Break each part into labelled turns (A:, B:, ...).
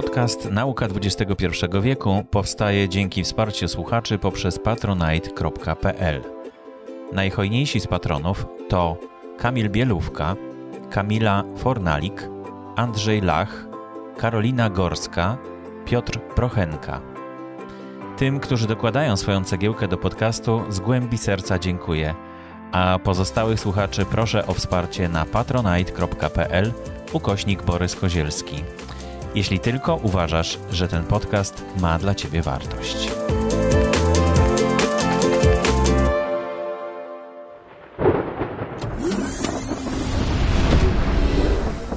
A: Podcast Nauka XXI wieku powstaje dzięki wsparciu słuchaczy poprzez patronite.pl. Najhojniejsi z patronów to Kamil Bielówka, Kamila Fornalik, Andrzej Lach, Karolina Gorska, Piotr Prochenka. Tym, którzy dokładają swoją cegiełkę do podcastu, z głębi serca dziękuję, a pozostałych słuchaczy proszę o wsparcie na patronite.pl ukośnik Borys Kozielski. Jeśli tylko uważasz, że ten podcast ma dla Ciebie wartość.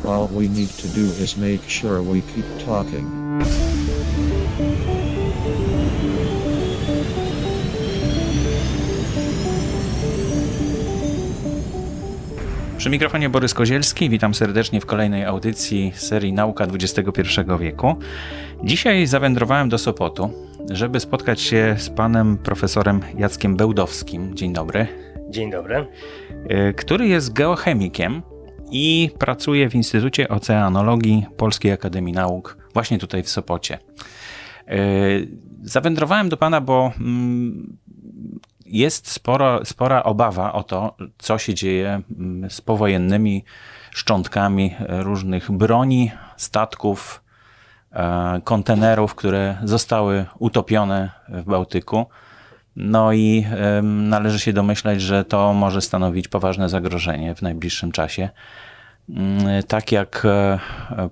B: All we need to do is make sure we keep talking.
A: Przy mikrofonie Borys Kozielski, witam serdecznie w kolejnej audycji serii Nauka XXI wieku. Dzisiaj zawędrowałem do Sopotu, żeby spotkać się z panem profesorem Jackiem Bełdowskim. Dzień dobry.
C: Dzień dobry.
A: Y, który jest geochemikiem i pracuje w Instytucie Oceanologii Polskiej Akademii Nauk, właśnie tutaj w Sopocie. Y, zawędrowałem do pana, bo mm, jest spora, spora obawa o to, co się dzieje mm, z powojennymi szczątkami różnych broni, statków, e, kontenerów, które zostały utopione w Bałtyku. No i należy się domyślać, że to może stanowić poważne zagrożenie w najbliższym czasie. Mm, tak jak e,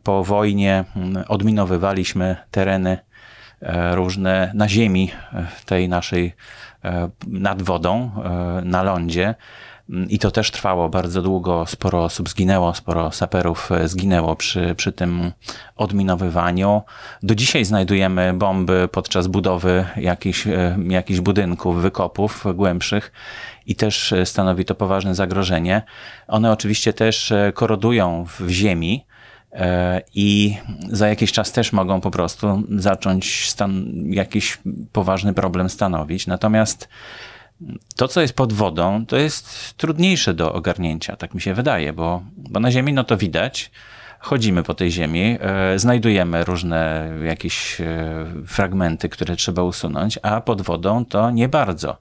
A: po wojnie mm, odminowywaliśmy tereny e, różne na ziemi tej naszej E, nad wodą, e, na lądzie. I to też trwało bardzo długo. Sporo osób zginęło, sporo saperów e, zginęło przy, przy tym odminowywaniu. Do dzisiaj znajdujemy bomby podczas budowy jakichś, jakichś budynków, wykopów głębszych i też stanowi to poważne zagrożenie. One oczywiście też korodują w ziemi, E, i za jakiś czas też mogą po prostu zacząć stan, jakiś poważny problem stanowić. Natomiast to, co jest pod wodą, to jest trudniejsze do ogarnięcia, tak mi się wydaje, bo, bo na Ziemi no to widać. Chodzimy po tej ziemi, e, znajdujemy różne jakieś e, fragmenty, które trzeba usunąć, a pod wodą to nie bardzo,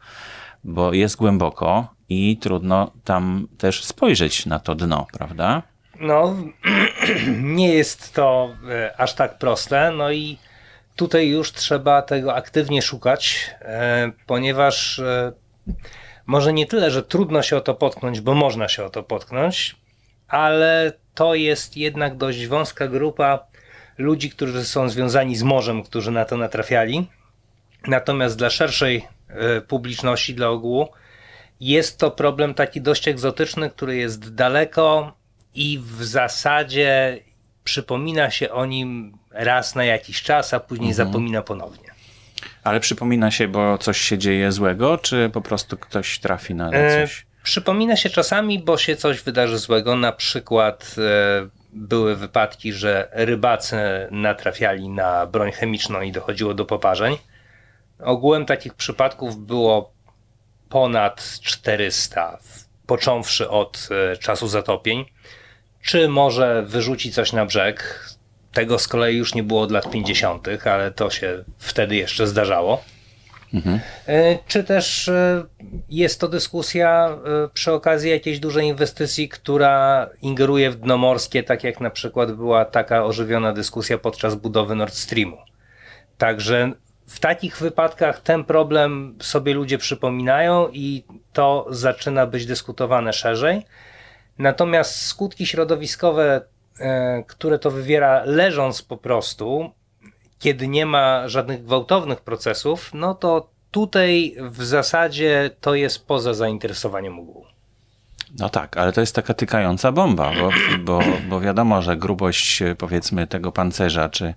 A: bo jest głęboko i trudno tam też spojrzeć na to dno, prawda?
C: No, nie jest to e, aż tak proste, no i tutaj już trzeba tego aktywnie szukać, e, ponieważ e, może nie tyle, że trudno się o to potknąć, bo można się o to potknąć, ale to jest jednak dość wąska grupa ludzi, którzy są związani z morzem, którzy na to natrafiali. Natomiast dla szerszej publiczności, dla ogółu, jest to problem taki dość egzotyczny, który jest daleko i w zasadzie przypomina się o nim raz na jakiś czas, a później mhm. zapomina ponownie.
A: Ale przypomina się, bo coś się dzieje złego, czy po prostu ktoś trafi na e, coś?
C: E, przypomina się czasami, bo się coś wydarzy złego. Na przykład e, były wypadki, że rybacy natrafiali na broń chemiczną i dochodziło do poparzeń. Ogółem takich przypadków było ponad 400, począwszy od e, czasu zatopień czy może wyrzuci coś na brzeg. Tego z kolei już nie było od lat 50., ale to się wtedy jeszcze zdarzało. Mhm. E, czy też e, jest to dyskusja e, przy okazji jakiejś dużej inwestycji, która ingeruje w dno morskie, tak jak na przykład była taka ożywiona dyskusja podczas budowy Nord Streamu. Także w takich wypadkach ten problem sobie ludzie przypominają i to zaczyna być dyskutowane szerzej. Natomiast skutki środowiskowe, e, które to wywiera leżąc po prostu, kiedy nie ma żadnych gwałtownych procesów, no to tutaj w zasadzie to jest poza zainteresowaniem ogółu.
A: No tak, ale to jest taka tykająca bomba, bo, bo, bo wiadomo, że grubość powiedzmy tego pancerza, czy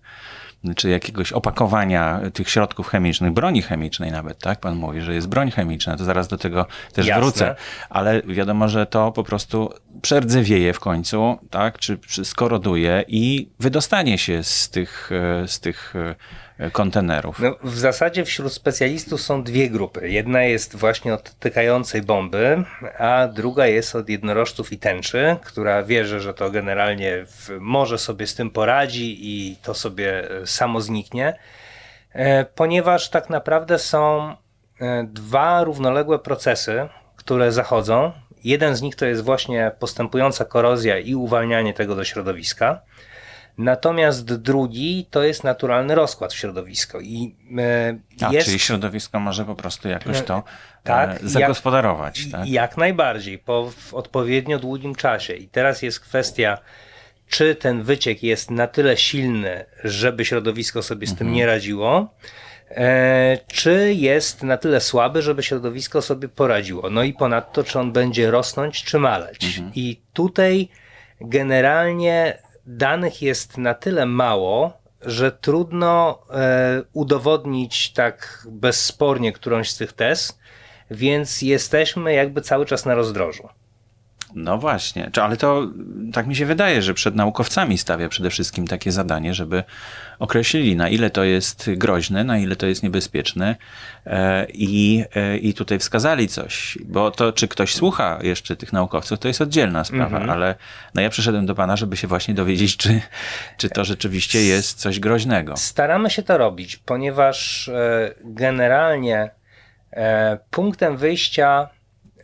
A: czy jakiegoś opakowania tych środków chemicznych, broni chemicznej nawet, tak? Pan mówi, że jest broń chemiczna, to zaraz do tego też Jasne. wrócę. Ale wiadomo, że to po prostu przerdzewieje w końcu, tak, czy, czy skoroduje i wydostanie się z tych, e, z tych e, kontenerów.
C: No, w zasadzie wśród specjalistów są dwie grupy. Jedna jest właśnie od tykającej bomby, a druga jest od jednorożców i tęczy, która wierzy, że to generalnie w, może sobie z tym poradzi i to sobie e, samo zniknie, ponieważ tak naprawdę są dwa równoległe procesy, które zachodzą. Jeden z nich to jest właśnie postępująca korozja i uwalnianie tego do środowiska. Natomiast drugi to jest naturalny rozkład w środowisko. I,
A: e, A, jest... Czyli środowisko może po prostu jakoś to e, tak, zagospodarować.
C: Jak,
A: tak?
C: jak najbardziej, po w odpowiednio długim czasie. I teraz jest kwestia, czy ten wyciek jest na tyle silny, żeby środowisko sobie z tym mhm. nie radziło, E, czy jest na tyle słaby, żeby środowisko sobie poradziło. No i ponadto, czy on będzie rosnąć, czy maleć. Mhm. I tutaj generalnie danych jest na tyle mało, że trudno e, udowodnić tak bezspornie którąś z tych tez, więc jesteśmy jakby cały czas na rozdrożu.
A: No właśnie, ale to tak mi się wydaje, że przed naukowcami stawia przede wszystkim takie zadanie, żeby określili, na ile to jest groźne, na ile to jest niebezpieczne e, i, e, i tutaj wskazali coś. Bo to, czy ktoś słucha jeszcze tych naukowców, to jest oddzielna sprawa, mhm. ale no ja przyszedłem do Pana, żeby się właśnie dowiedzieć, czy, czy to rzeczywiście jest coś groźnego.
C: Staramy się to robić, ponieważ e, generalnie punktem wyjścia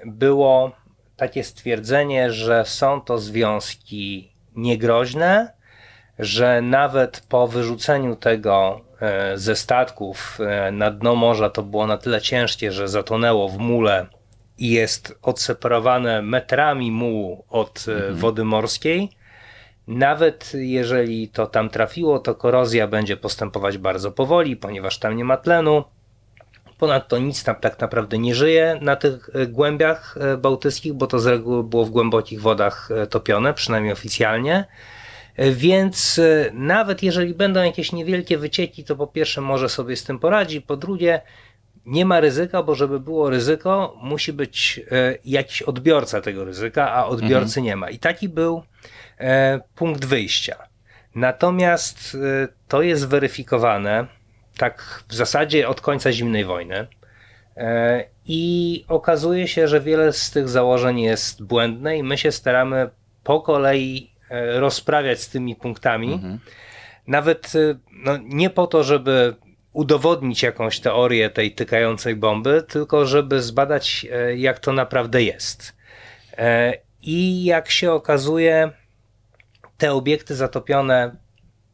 C: było takie stwierdzenie, że są to związki niegroźne, że nawet po wyrzuceniu tego e, ze statków e, na dno morza to było na tyle ciężkie, że zatonęło w mule i jest odseparowane metrami mułu od e, mhm. wody morskiej. Nawet jeżeli to tam trafiło, to korozja będzie postępować bardzo powoli, ponieważ tam nie ma tlenu. Ponadto nic tam tak naprawdę nie żyje na tych e, głębiach e, bałtyckich, bo to z reguły było w głębokich wodach e, topione, przynajmniej oficjalnie. Więc nawet jeżeli będą jakieś niewielkie wycieki, to po pierwsze może sobie z tym poradzi, po drugie nie ma ryzyka, bo żeby było ryzyko, musi być jakiś odbiorca tego ryzyka, a odbiorcy mhm. nie ma. I taki był punkt wyjścia. Natomiast to jest weryfikowane tak w zasadzie od końca zimnej wojny. E, I okazuje się, że wiele z tych założeń jest błędne, i my się staramy po kolei e, rozprawiać z tymi punktami. Mhm. Nawet e, no, nie po to, żeby udowodnić jakąś teorię tej tykającej bomby, tylko żeby zbadać, jak to naprawdę jest. I jak się okazuje, te obiekty zatopione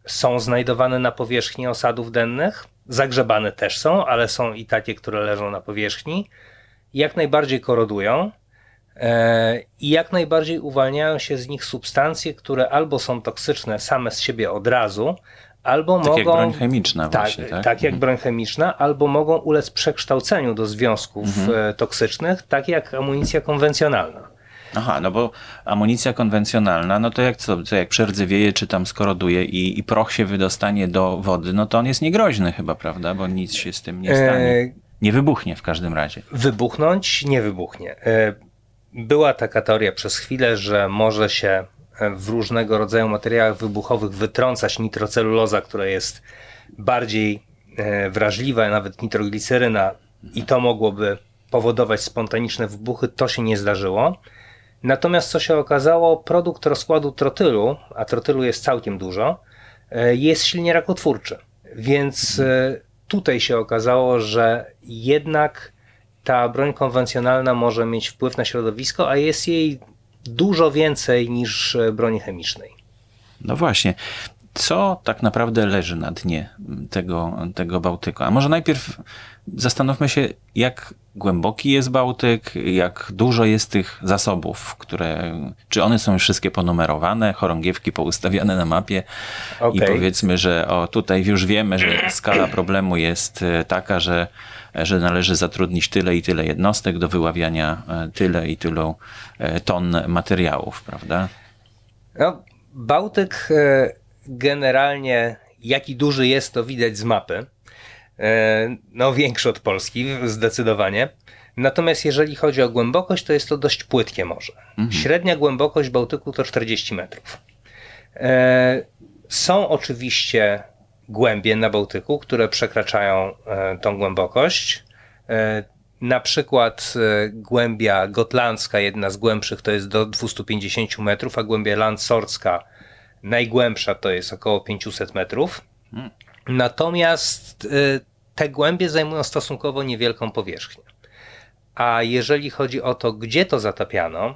C: są znajdowane na powierzchni osadów dennych. Zagrzebane też są, ale są i takie, które leżą na powierzchni. Jak najbardziej korodują e, i jak najbardziej uwalniają się z nich substancje, które albo są toksyczne same z siebie od razu, albo
A: tak
C: mogą.
A: Jak broń chemiczna,
C: tak,
A: właśnie, tak?
C: Tak, jak mhm. broń chemiczna, albo mogą ulec przekształceniu do związków mhm. E, toksycznych, tak jak amunicja konwencjonalna.
A: Aha, no bo amunicja konwencjonalna, no to jak co, co jak przerdzewieje czy tam skoroduje i, i proch się wydostanie do wody, no to on jest niegroźny chyba, prawda? Bo nic się z tym nie stanie. E, nie wybuchnie w każdym razie.
C: Wybuchnąć nie wybuchnie. E, była taka teoria przez chwilę, że może się w różnego rodzaju materiałach wybuchowych wytrącać nitroceluloza, która jest bardziej e, wrażliwa, nawet nitrogliceryna i to mogłoby powodować spontaniczne wybuchy. To się nie zdarzyło. Natomiast co się okazało, produkt rozkładu trotylu, a trotylu jest całkiem dużo, e, jest silnie rakotwórczy. Więc e, tutaj się okazało, że jednak ta broń konwencjonalna może mieć wpływ na środowisko, a jest jej dużo więcej niż e, broni chemicznej.
A: No właśnie. Co tak naprawdę leży na dnie tego, tego Bałtyku? A może najpierw zastanówmy się, jak głęboki jest Bałtyk, jak dużo jest tych zasobów, które, czy one są już wszystkie ponumerowane, chorągiewki poustawiane na mapie okay. i powiedzmy, że o, tutaj już wiemy, że skala problemu jest e, taka, że, że należy zatrudnić tyle i tyle jednostek do wyławiania e, tyle i tylu e, ton materiałów, prawda?
C: No, Bałtyk generalnie, jaki duży jest, to widać z mapy. E, no większy od Polski, zdecydowanie. Natomiast jeżeli chodzi o głębokość, to jest to dość płytkie morze. Średnia głębokość Bałtyku to 40 metrów. E, są oczywiście głębie na Bałtyku, które przekraczają e, tą głębokość. Na przykład głębia gotlandzka, jedna z głębszych, to jest do 250 metrów, a głębia landsorska, najgłębsza, to jest około 500 metrów. Natomiast e, te głębie zajmują stosunkowo niewielką powierzchnię. A jeżeli chodzi o to, gdzie to zatapiano,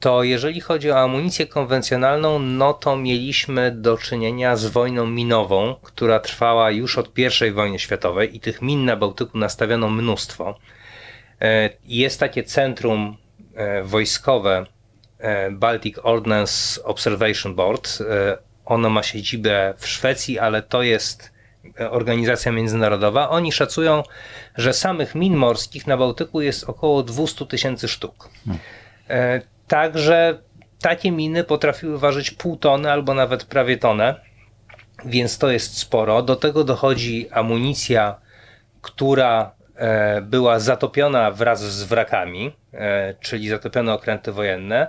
C: to jeżeli chodzi o amunicję konwencjonalną, no to mieliśmy do czynienia z wojną minową, która trwała już od I wojny światowej i tych min na Bałtyku nastawiono mnóstwo. E, Jest takie centrum e, wojskowe e, Baltic Ordnance Observation Board. Ono ma siedzibę w Szwecji, ale to jest e, organizacja międzynarodowa. Oni szacują, że samych min morskich na Bałtyku jest około 200 tysięcy sztuk. E, Także takie miny potrafiły ważyć pół tony albo nawet prawie tonę, więc to jest sporo. Do tego dochodzi amunicja, która e, była zatopiona wraz z wrakami, czyli zatopione okręty wojenne,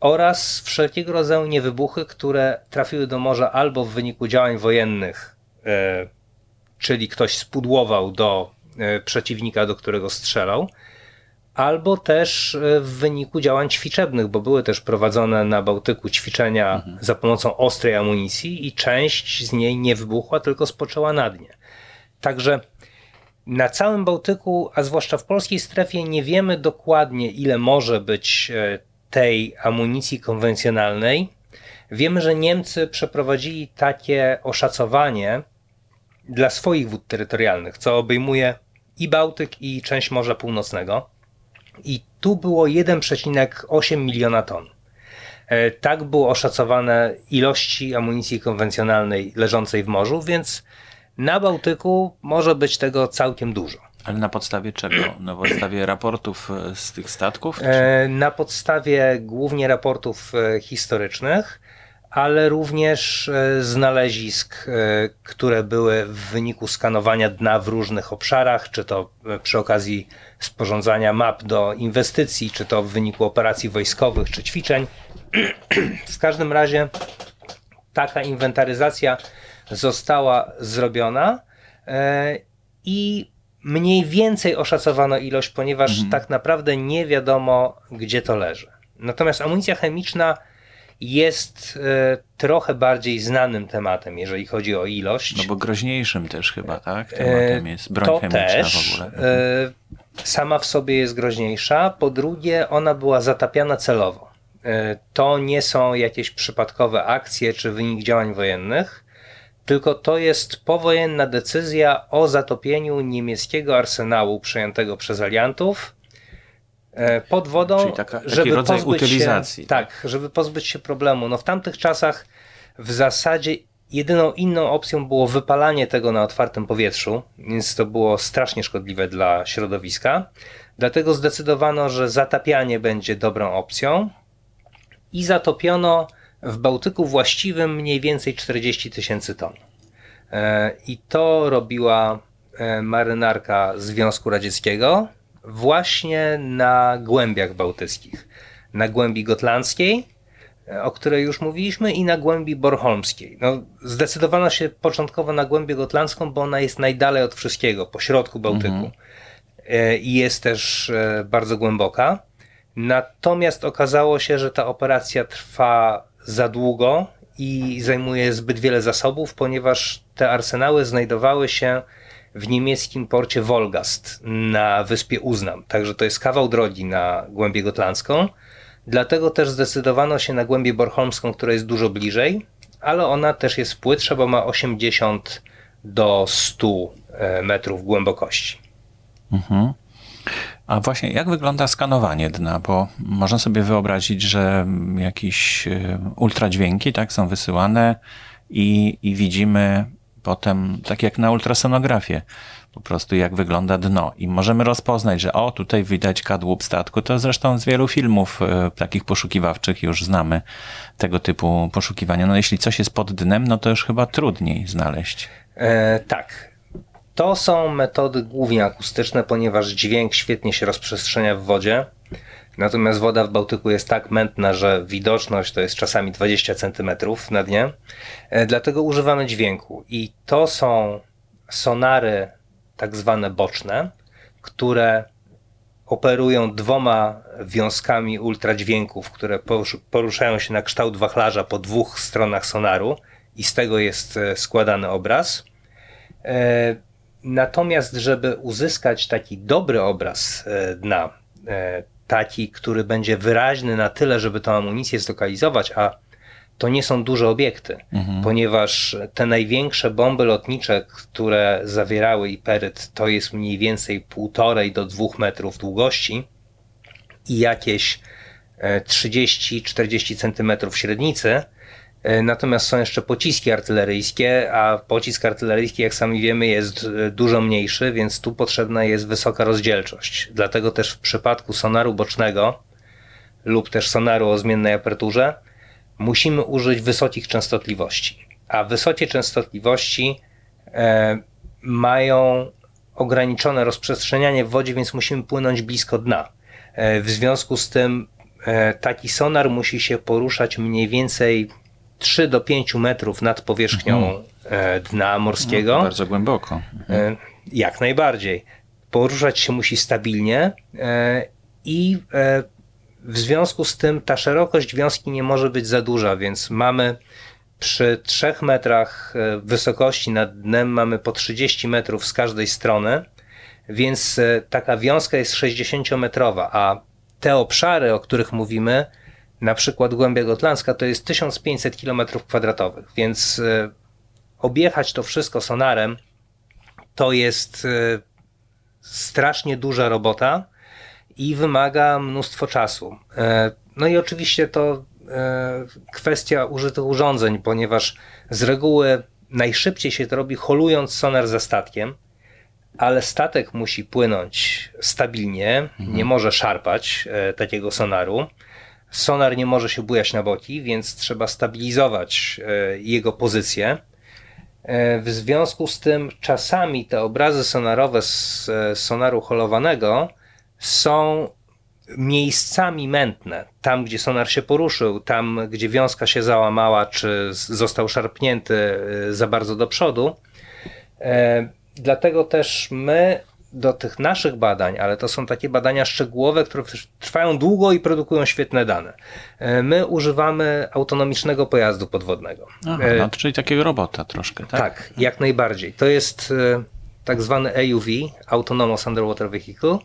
C: oraz wszelkiego rodzaju niewybuchy, które trafiły do morza albo w wyniku działań wojennych, e, czyli ktoś spudłował do e, przeciwnika, do którego strzelał, albo też e, w wyniku działań ćwiczebnych, bo były też prowadzone na Bałtyku ćwiczenia za pomocą ostrej amunicji i część z niej nie wybuchła, tylko spoczęła na dnie. Także na całym Bałtyku, a zwłaszcza w polskiej strefie, nie wiemy dokładnie, ile może być tej amunicji konwencjonalnej. Wiemy, że Niemcy przeprowadzili takie oszacowanie dla swoich wód terytorialnych, co obejmuje i Bałtyk, i część Morza Północnego. I tu było 1,8 miliona ton. E, Tak było oszacowane ilości amunicji konwencjonalnej leżącej w morzu, więc na Bałtyku może być tego całkiem dużo.
A: Ale na podstawie czego? Na podstawie raportów e, z tych statków? Czy...
C: E, Na podstawie głównie raportów e, historycznych, ale również znalezisk, które były w wyniku skanowania dna w różnych obszarach, czy to przy okazji sporządzania map do inwestycji, czy to w wyniku operacji wojskowych, czy ćwiczeń. W każdym razie taka inwentaryzacja została zrobiona i mniej więcej oszacowano ilość, ponieważ tak naprawdę nie wiadomo, gdzie to leży. Natomiast amunicja chemiczna jest e, trochę bardziej znanym tematem, jeżeli chodzi o ilość.
A: No bo groźniejszym też chyba, tak? Tematem jest broń
C: E, to
A: chemiczna
C: też,
A: w ogóle.
C: e, sama w sobie jest groźniejsza. Po drugie, ona była zatapiana celowo. E, To nie są jakieś przypadkowe akcje czy wynik działań wojennych, tylko to jest powojenna decyzja o zatopieniu niemieckiego arsenału przejętego przez aliantów e, pod wodą,
A: taka-
C: żeby
A: rodzaj
C: pozbyć
A: utylizacji,
C: Się, tak, żeby pozbyć się problemu. No w tamtych czasach w zasadzie jedyną inną opcją było wypalanie tego na otwartym powietrzu, więc to było strasznie szkodliwe dla środowiska. Dlatego zdecydowano, że zatapianie będzie dobrą opcją i zatopiono w Bałtyku właściwym mniej więcej 40 tysięcy ton. E, I to robiła e, marynarka Związku Radzieckiego właśnie na głębiach bałtyckich. Na głębi gotlandzkiej, e, o której już mówiliśmy, i na głębi bornholmskiej. No, zdecydowano się początkowo na głębię gotlandzką, bo ona jest najdalej od wszystkiego, po środku Bałtyku. E, I jest też bardzo głęboka. Natomiast okazało się, że ta operacja trwa za długo i zajmuje zbyt wiele zasobów, ponieważ te arsenały znajdowały się w niemieckim porcie Wolgast na wyspie Uznam. Także to jest kawał drogi na głębię gotlandzką. Dlatego też zdecydowano się na głębię bornholmską, która jest dużo bliżej, ale ona też jest płytsza, bo ma 80 do 100 e, metrów głębokości.
A: A właśnie, jak wygląda skanowanie dna? Bo można sobie wyobrazić, że jakieś e, ultradźwięki tak, są wysyłane i, i widzimy potem, tak jak na ultrasonografię, po prostu jak wygląda dno. I możemy rozpoznać, że o, tutaj widać kadłub statku. To zresztą z wielu filmów e, takich poszukiwawczych już znamy tego typu poszukiwania. No jeśli coś jest pod dnem, no to już chyba trudniej znaleźć.
C: E, tak. To są metody głównie akustyczne, ponieważ dźwięk świetnie się rozprzestrzenia w wodzie. Natomiast woda w Bałtyku jest tak mętna, że widoczność to jest czasami 20 cm na dnie. E, dlatego używamy dźwięku. I to są sonary tak zwane boczne, które operują dwoma wiązkami ultradźwięków, które poruszają się na kształt wachlarza po dwóch stronach sonaru i z tego jest e, składany obraz. E, natomiast, żeby uzyskać taki dobry obraz dna, taki, który będzie wyraźny na tyle, żeby tą amunicję zlokalizować, a to nie są duże obiekty, mhm. ponieważ te największe bomby lotnicze, które zawierały iperyt, to jest mniej więcej półtorej do dwóch metrów długości i jakieś 30-40 e, centymetrów średnicy, E, natomiast są jeszcze pociski artyleryjskie, a pocisk artyleryjski, jak sami wiemy, jest e, dużo mniejszy, więc tu potrzebna jest wysoka rozdzielczość. Dlatego też w przypadku sonaru bocznego lub też sonaru o zmiennej aperturze musimy użyć wysokich częstotliwości. A wysokie częstotliwości e, mają ograniczone rozprzestrzenianie w wodzie, więc musimy płynąć blisko dna. E, w związku z tym e, taki sonar musi się poruszać mniej więcej 3 do 5 metrów nad powierzchnią mhm. dna morskiego.
A: No, bardzo głęboko.
C: Mhm. Jak najbardziej. Poruszać się musi stabilnie e, i w związku z tym ta szerokość wiązki nie może być za duża, więc mamy przy 3 metrach wysokości nad dnem mamy po 30 metrów z każdej strony, więc taka wiązka jest 60-metrowa, a te obszary, o których mówimy, na przykład głębia gotlandzka to jest 1500 km2, więc e, objechać to wszystko sonarem to jest e, strasznie duża robota i wymaga mnóstwo czasu. E, no i oczywiście to kwestia użytych urządzeń, ponieważ z reguły najszybciej się to robi holując sonar za statkiem, ale statek musi płynąć stabilnie, mhm. nie może szarpać takiego sonaru. Sonar nie może się bujać na boki, więc trzeba stabilizować e, jego pozycję. E, w związku z tym czasami te obrazy sonarowe z e, sonaru holowanego są miejscami mętne. Tam, gdzie sonar się poruszył, tam, gdzie wiązka się załamała, czy został szarpnięty za bardzo do przodu. Dlatego też my do tych naszych badań, ale to są takie badania szczegółowe, które trwają długo i produkują świetne dane. E, my używamy autonomicznego pojazdu podwodnego.
A: Aha, e, no, czyli takiego robota troszkę, tak?
C: Tak, jak najbardziej. To jest e, tak zwany AUV, Autonomous Underwater Vehicle.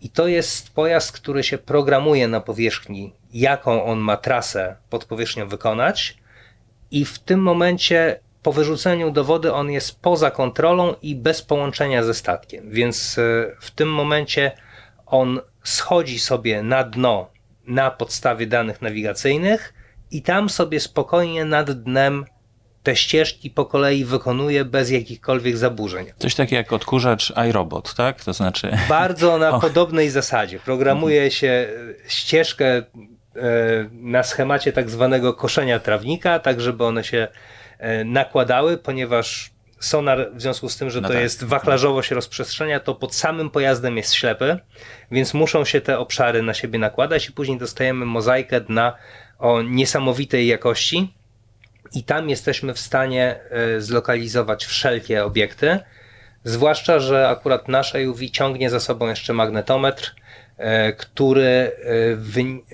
C: I to jest pojazd, który się programuje na powierzchni, jaką on ma trasę pod powierzchnią wykonać. I w tym momencie po wyrzuceniu do wody on jest poza kontrolą i bez połączenia ze statkiem, więc e, w tym momencie on schodzi sobie na dno na podstawie danych nawigacyjnych i tam sobie spokojnie nad dnem te ścieżki po kolei wykonuje bez jakichkolwiek zaburzeń.
A: Coś takiego jak odkurzacz iRobot, tak? To znaczy.
C: Bardzo na podobnej zasadzie. Programuje się e, ścieżkę e, na schemacie tak zwanego koszenia trawnika, tak żeby one się nakładały, ponieważ sonar w związku z tym, że no to tak. jest wachlarzowo się rozprzestrzenia, to pod samym pojazdem jest ślepy, więc muszą się te obszary na siebie nakładać i później dostajemy mozaikę dna o niesamowitej jakości i tam jesteśmy w stanie e, zlokalizować wszelkie obiekty, zwłaszcza, że akurat nasz UV ciągnie za sobą jeszcze magnetometr, E, który e,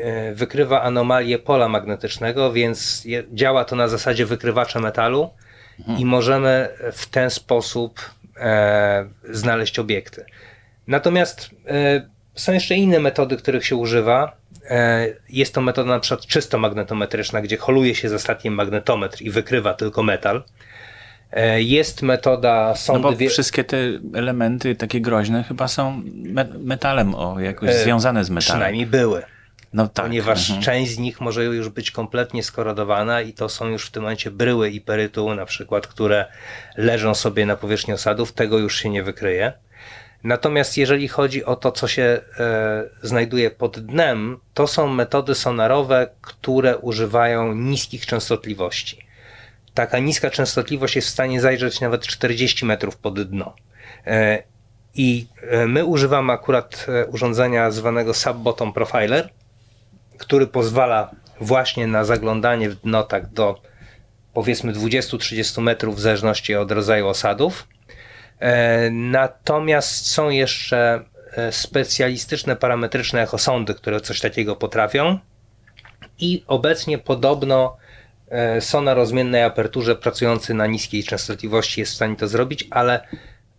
C: e, wykrywa anomalię pola magnetycznego, więc działa to na zasadzie wykrywacza metalu i możemy w ten sposób znaleźć obiekty. Natomiast są jeszcze inne metody, których się używa. Jest to metoda na przykład czysto magnetometryczna, gdzie holuje się za statkiem magnetometr i wykrywa tylko metal. E, jest metoda
A: sądy... No bo wszystkie te elementy takie groźne chyba są metalem o, jakoś e, związane z metalem.
C: Przynajmniej były. No tak. Ponieważ mhm. część z nich może już być kompletnie skorodowana i to są już w tym momencie bryły i perytu na przykład, które leżą sobie na powierzchni osadów, tego już się nie wykryje. Natomiast jeżeli chodzi o to, co się e, znajduje pod dnem, to są metody sonarowe, które używają niskich częstotliwości taka niska częstotliwość jest w stanie zajrzeć nawet 40 metrów pod dno. I my używamy akurat urządzenia zwanego Sub-Bottom Profiler, który pozwala właśnie na zaglądanie w dno tak do powiedzmy 20-30 metrów w zależności od rodzaju osadów. E, natomiast są jeszcze e, specjalistyczne parametryczne echosondy, które coś takiego potrafią. I obecnie podobno e, sonar o zmiennej aperturze pracujący na niskiej częstotliwości jest w stanie to zrobić, ale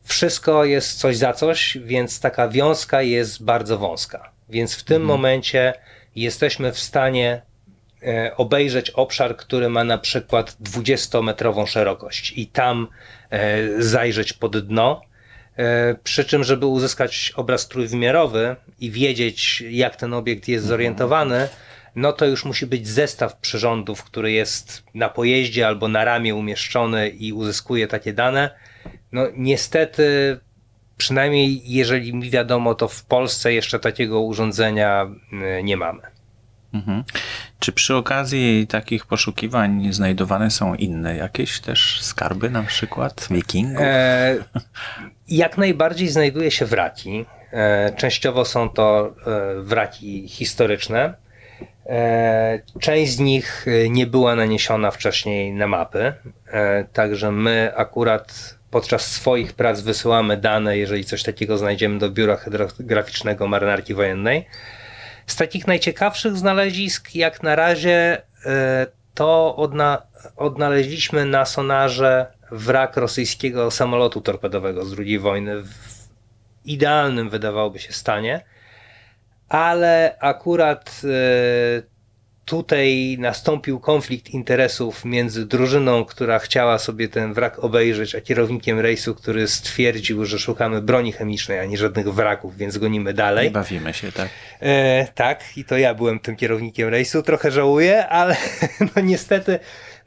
C: wszystko jest coś za coś, więc taka wiązka jest bardzo wąska. Więc w tym mhm. momencie jesteśmy w stanie E, obejrzeć obszar, który ma na przykład 20-metrową szerokość i tam e, zajrzeć pod dno. E, przy czym, żeby uzyskać obraz trójwymiarowy i wiedzieć, jak ten obiekt jest zorientowany, no to już musi być zestaw przyrządów, który jest na pojeździe albo na ramię umieszczony i uzyskuje takie dane. No niestety, przynajmniej jeżeli mi wiadomo, to w Polsce jeszcze takiego urządzenia nie mamy.
A: Mhm. Czy przy okazji takich poszukiwań znajdowane są inne jakieś też skarby, na przykład wikingów? E,
C: jak najbardziej znajduje się wraki. E, częściowo są to e, wraki historyczne. E, część z nich e, nie była naniesiona wcześniej na mapy, e, także my akurat podczas swoich prac wysyłamy dane, jeżeli coś takiego znajdziemy do biura hydrograficznego marynarki wojennej. Z takich najciekawszych znalezisk, jak na razie, to odna odnaleźliśmy na sonarze wrak rosyjskiego samolotu torpedowego z II wojny w idealnym, wydawałoby się, stanie, ale akurat e, tutaj nastąpił konflikt interesów między drużyną, która chciała sobie ten wrak obejrzeć, a kierownikiem rejsu, który stwierdził, że szukamy broni chemicznej, a nie żadnych wraków, więc gonimy dalej.
A: I bawimy się, tak?
C: E, tak, i to ja byłem tym kierownikiem rejsu. Trochę żałuję, ale no niestety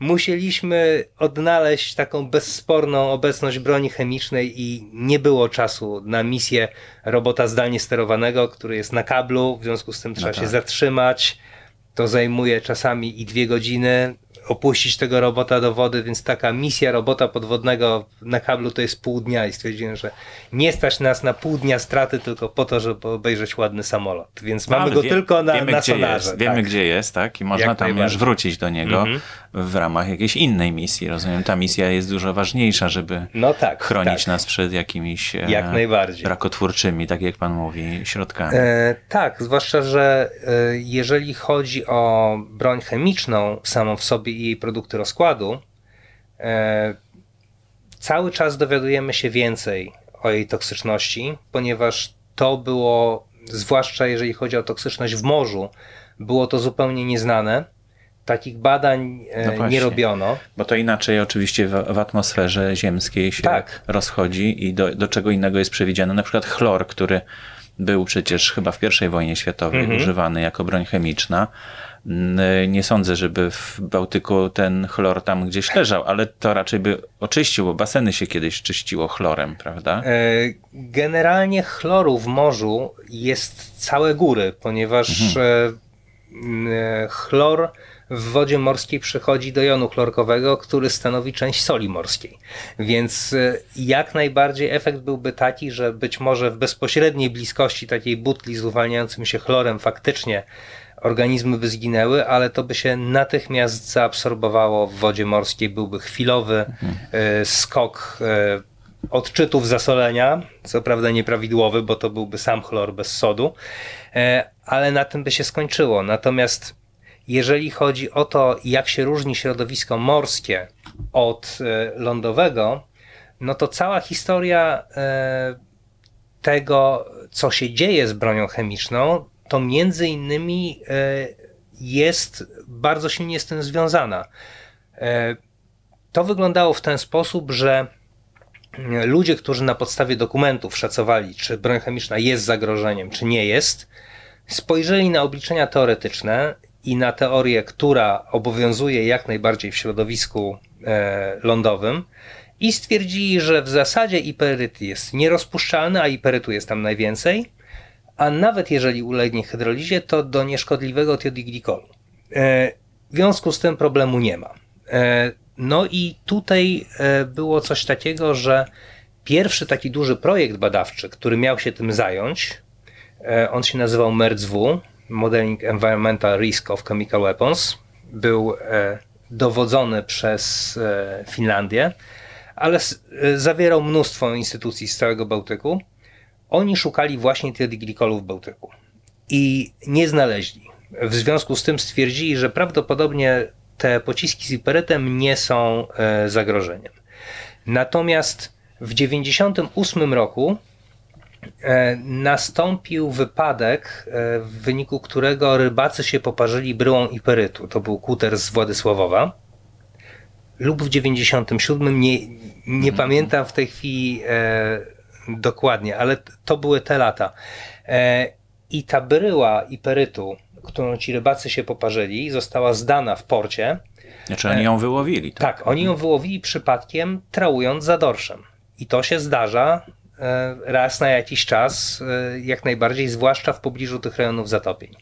C: musieliśmy odnaleźć taką bezsporną obecność broni chemicznej i nie było czasu na misję robota zdalnie sterowanego, który jest na kablu, w związku z tym trzeba no tak. się zatrzymać to zajmuje czasami i dwie godziny opuścić tego robota do wody, więc taka misja robota podwodnego na kablu to jest pół dnia i stwierdziłem, że nie stać nas na pół dnia straty tylko po to, żeby obejrzeć ładny samolot, więc no, mamy go wie, tylko na, wiemy, na
A: gdzie
C: sonarze.
A: Jest, wiemy gdzie jest, tak? I można Jak tam już wrócić do niego -hmm. W ramach jakiejś innej misji, rozumiem. Ta misja jest dużo ważniejsza, żeby no tak, chronić tak. nas przed jakimiś e, jak najbardziej. rakotwórczymi, tak jak pan mówi, środkami. E,
C: tak, zwłaszcza, że e, jeżeli chodzi o broń chemiczną samą w sobie i jej produkty rozkładu, e, cały czas dowiadujemy się więcej o jej toksyczności, ponieważ to było, zwłaszcza jeżeli chodzi o toksyczność w morzu, było to zupełnie nieznane. Takich badań e, no nie robiono.
A: Bo to inaczej oczywiście w, w atmosferze ziemskiej się tak. rozchodzi i do, do czego innego jest przewidziane. Na przykład chlor, który był przecież chyba w I wojnie światowej mhm. używany jako broń chemiczna. Nie sądzę, żeby w Bałtyku ten chlor tam gdzieś leżał, ale to raczej by oczyścił, bo baseny się kiedyś czyściło chlorem, prawda? E,
C: generalnie chloru w morzu jest całe góry, ponieważ mhm. E, chlor w wodzie morskiej przechodzi do jonu chlorkowego, który stanowi część soli morskiej. Więc e, jak najbardziej efekt byłby taki, że być może w bezpośredniej bliskości takiej butli z uwalniającym się chlorem faktycznie organizmy by zginęły, ale to by się natychmiast zaabsorbowało w wodzie morskiej, byłby chwilowy mhm. skok e, odczytów zasolenia, co prawda nieprawidłowy, bo to byłby sam chlor bez sodu, ale na tym by się skończyło. Natomiast jeżeli chodzi o to, jak się różni środowisko morskie od lądowego, no to cała historia tego, co się dzieje z bronią chemiczną, to między innymi e, jest bardzo silnie z tym związana. E, to wyglądało w ten sposób, że ludzie, którzy na podstawie dokumentów szacowali, czy broń chemiczna jest zagrożeniem, czy nie jest, spojrzeli na obliczenia teoretyczne i na teorię, która obowiązuje jak najbardziej w środowisku e, lądowym i stwierdzili, że w zasadzie iperyt jest nierozpuszczalny, a iperytu jest tam najwięcej a nawet jeżeli ulegnie hydrolizie, to do nieszkodliwego tiodiglikolu. E, w związku z tym problemu nie ma. E, no i tutaj było coś takiego, że pierwszy taki duży projekt badawczy, który miał się tym zająć, on się nazywał MERCW, Modeling Environmental Risk of Chemical Weapons. Był e, dowodzony przez e, Finlandię, ale zawierał mnóstwo instytucji z całego Bałtyku. Oni szukali właśnie tych glikolów w Bałtyku i nie znaleźli. W związku z tym stwierdzili, że prawdopodobnie te pociski z iperytem nie są zagrożeniem. Natomiast w 1998 roku e, nastąpił wypadek, e, w wyniku którego rybacy się poparzyli bryłą iperytu. To był kuter z Władysławowa. Lub w 97, nie, nie mm. pamiętam w tej chwili e, dokładnie, ale to były te lata. E, I ta bryła iperytu, którą ci rybacy się poparzyli, została zdana w porcie.
A: Znaczy oni ją wyłowili.
C: Tak, tak oni ją wyłowili przypadkiem, trałując za dorszem. I to się zdarza e, raz na jakiś czas, e, jak najbardziej, zwłaszcza w pobliżu tych rejonów zatopień.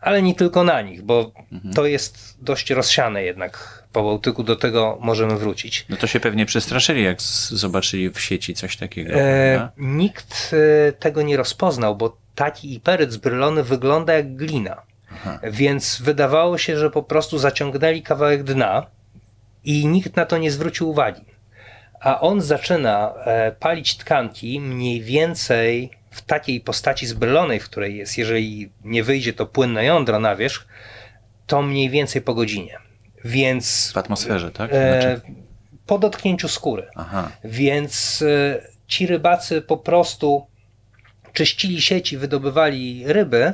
C: Ale nie tylko na nich, bo mhm. to jest dość rozsiane jednak po Bałtyku, do tego możemy wrócić.
A: No to się pewnie przestraszyli, jak zobaczyli w sieci coś takiego. E,
C: nikt e, tego nie rozpoznał, bo taki iperyt zbrylony wygląda jak glina. Aha. Więc wydawało się, że po prostu zaciągnęli kawałek dna i nikt na to nie zwrócił uwagi a on zaczyna e, palić tkanki mniej więcej w takiej postaci zbrylonej, w której jest, jeżeli nie wyjdzie to płynne jądro na wierzch, to mniej więcej po godzinie. Więc.
A: W atmosferze, tak? E,
C: znaczy... Po dotknięciu skóry. Aha. Więc e, ci rybacy po prostu czyścili sieci, wydobywali ryby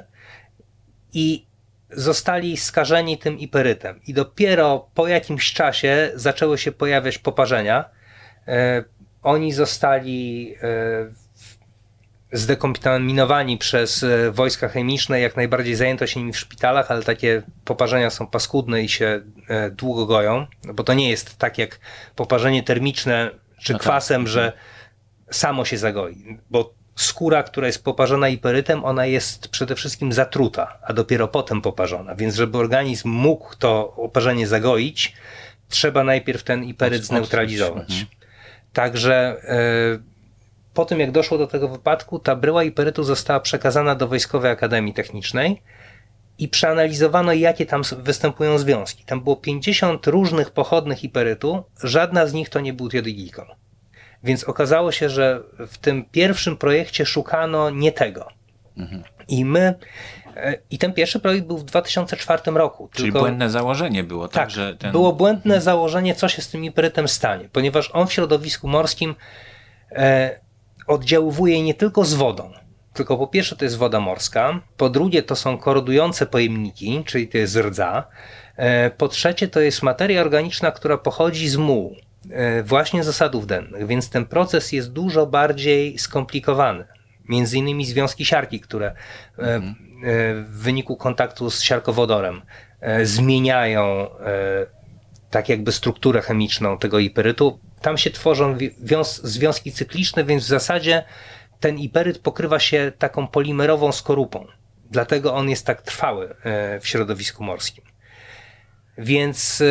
C: i zostali skażeni tym iperytem. I dopiero po jakimś czasie zaczęły się pojawiać poparzenia oni zostali e, zdekontaminowani przez e, wojska chemiczne, jak najbardziej zajęto się nimi w szpitalach, ale takie poparzenia są paskudne i się długo goją, no bo to nie jest tak jak poparzenie termiczne czy no tak. kwasem, że samo się zagoi, bo skóra, która jest poparzona iperytem, ona jest przede wszystkim zatruta, a dopiero potem poparzona, więc żeby organizm mógł to oparzenie zagoić, trzeba najpierw ten iperyt zneutralizować. Także e, po tym, jak doszło do tego wypadku, ta bryła iperytu została przekazana do Wojskowej Akademii Technicznej i przeanalizowano, jakie tam występują związki. Tam było 50 różnych pochodnych iperytu, żadna z nich to nie był tiodiglikon. Więc okazało się, że w tym pierwszym projekcie szukano nie tego. Mhm. I my i ten pierwszy projekt był w 2004 roku.
A: Czyli tylko... błędne założenie było, tak?
C: tak że ten... Było błędne założenie, co się z tym iperytem stanie, ponieważ on w środowisku morskim e, oddziałuje nie tylko z wodą, tylko po pierwsze to jest woda morska, po drugie to są korodujące pojemniki, czyli to jest rdza, e, po trzecie to jest materia organiczna, która pochodzi z mułu, e, właśnie z osadów dennych, więc ten proces jest dużo bardziej skomplikowany między innymi związki siarki, które e, mhm. e, w wyniku kontaktu z siarkowodorem e, zmieniają tak jakby strukturę chemiczną tego iperytu. Tam się tworzą związki cykliczne, więc w zasadzie ten iperyt pokrywa się taką polimerową skorupą. Dlatego on jest tak trwały w środowisku morskim. Więc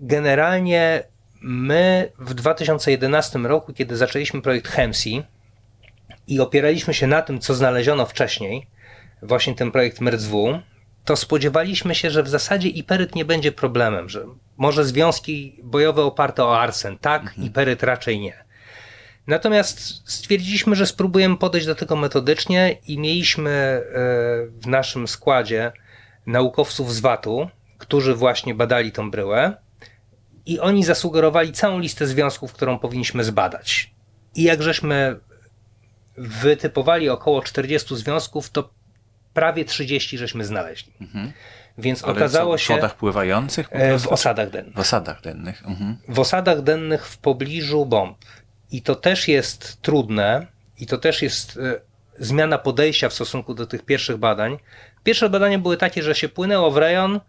C: generalnie my w 2011 roku, kiedy zaczęliśmy projekt HEMSI, i opieraliśmy się na tym, co znaleziono wcześniej, właśnie ten projekt MRZW, to spodziewaliśmy się, że w zasadzie iperyt nie będzie problemem, że może związki bojowe oparte o arsen, tak, mhm. iperyt raczej nie. Natomiast stwierdziliśmy, że spróbujemy podejść do tego metodycznie i mieliśmy e, w naszym składzie naukowców z VAT-u, którzy właśnie badali tą bryłę i oni zasugerowali całą listę związków, którą powinniśmy zbadać. I jak żeśmy wytypowali około 40 związków, to prawie 30 żeśmy znaleźli. Mhm. Więc Ale okazało
A: co, w
C: się.
A: W wodach pływających?
C: E, w osadach dennych.
A: W osadach dennych. Mhm.
C: W osadach dennych w pobliżu bomb. I to też jest trudne, i to też jest e, zmiana podejścia w stosunku do tych pierwszych badań. Pierwsze badania były takie, że się płynęło w rejon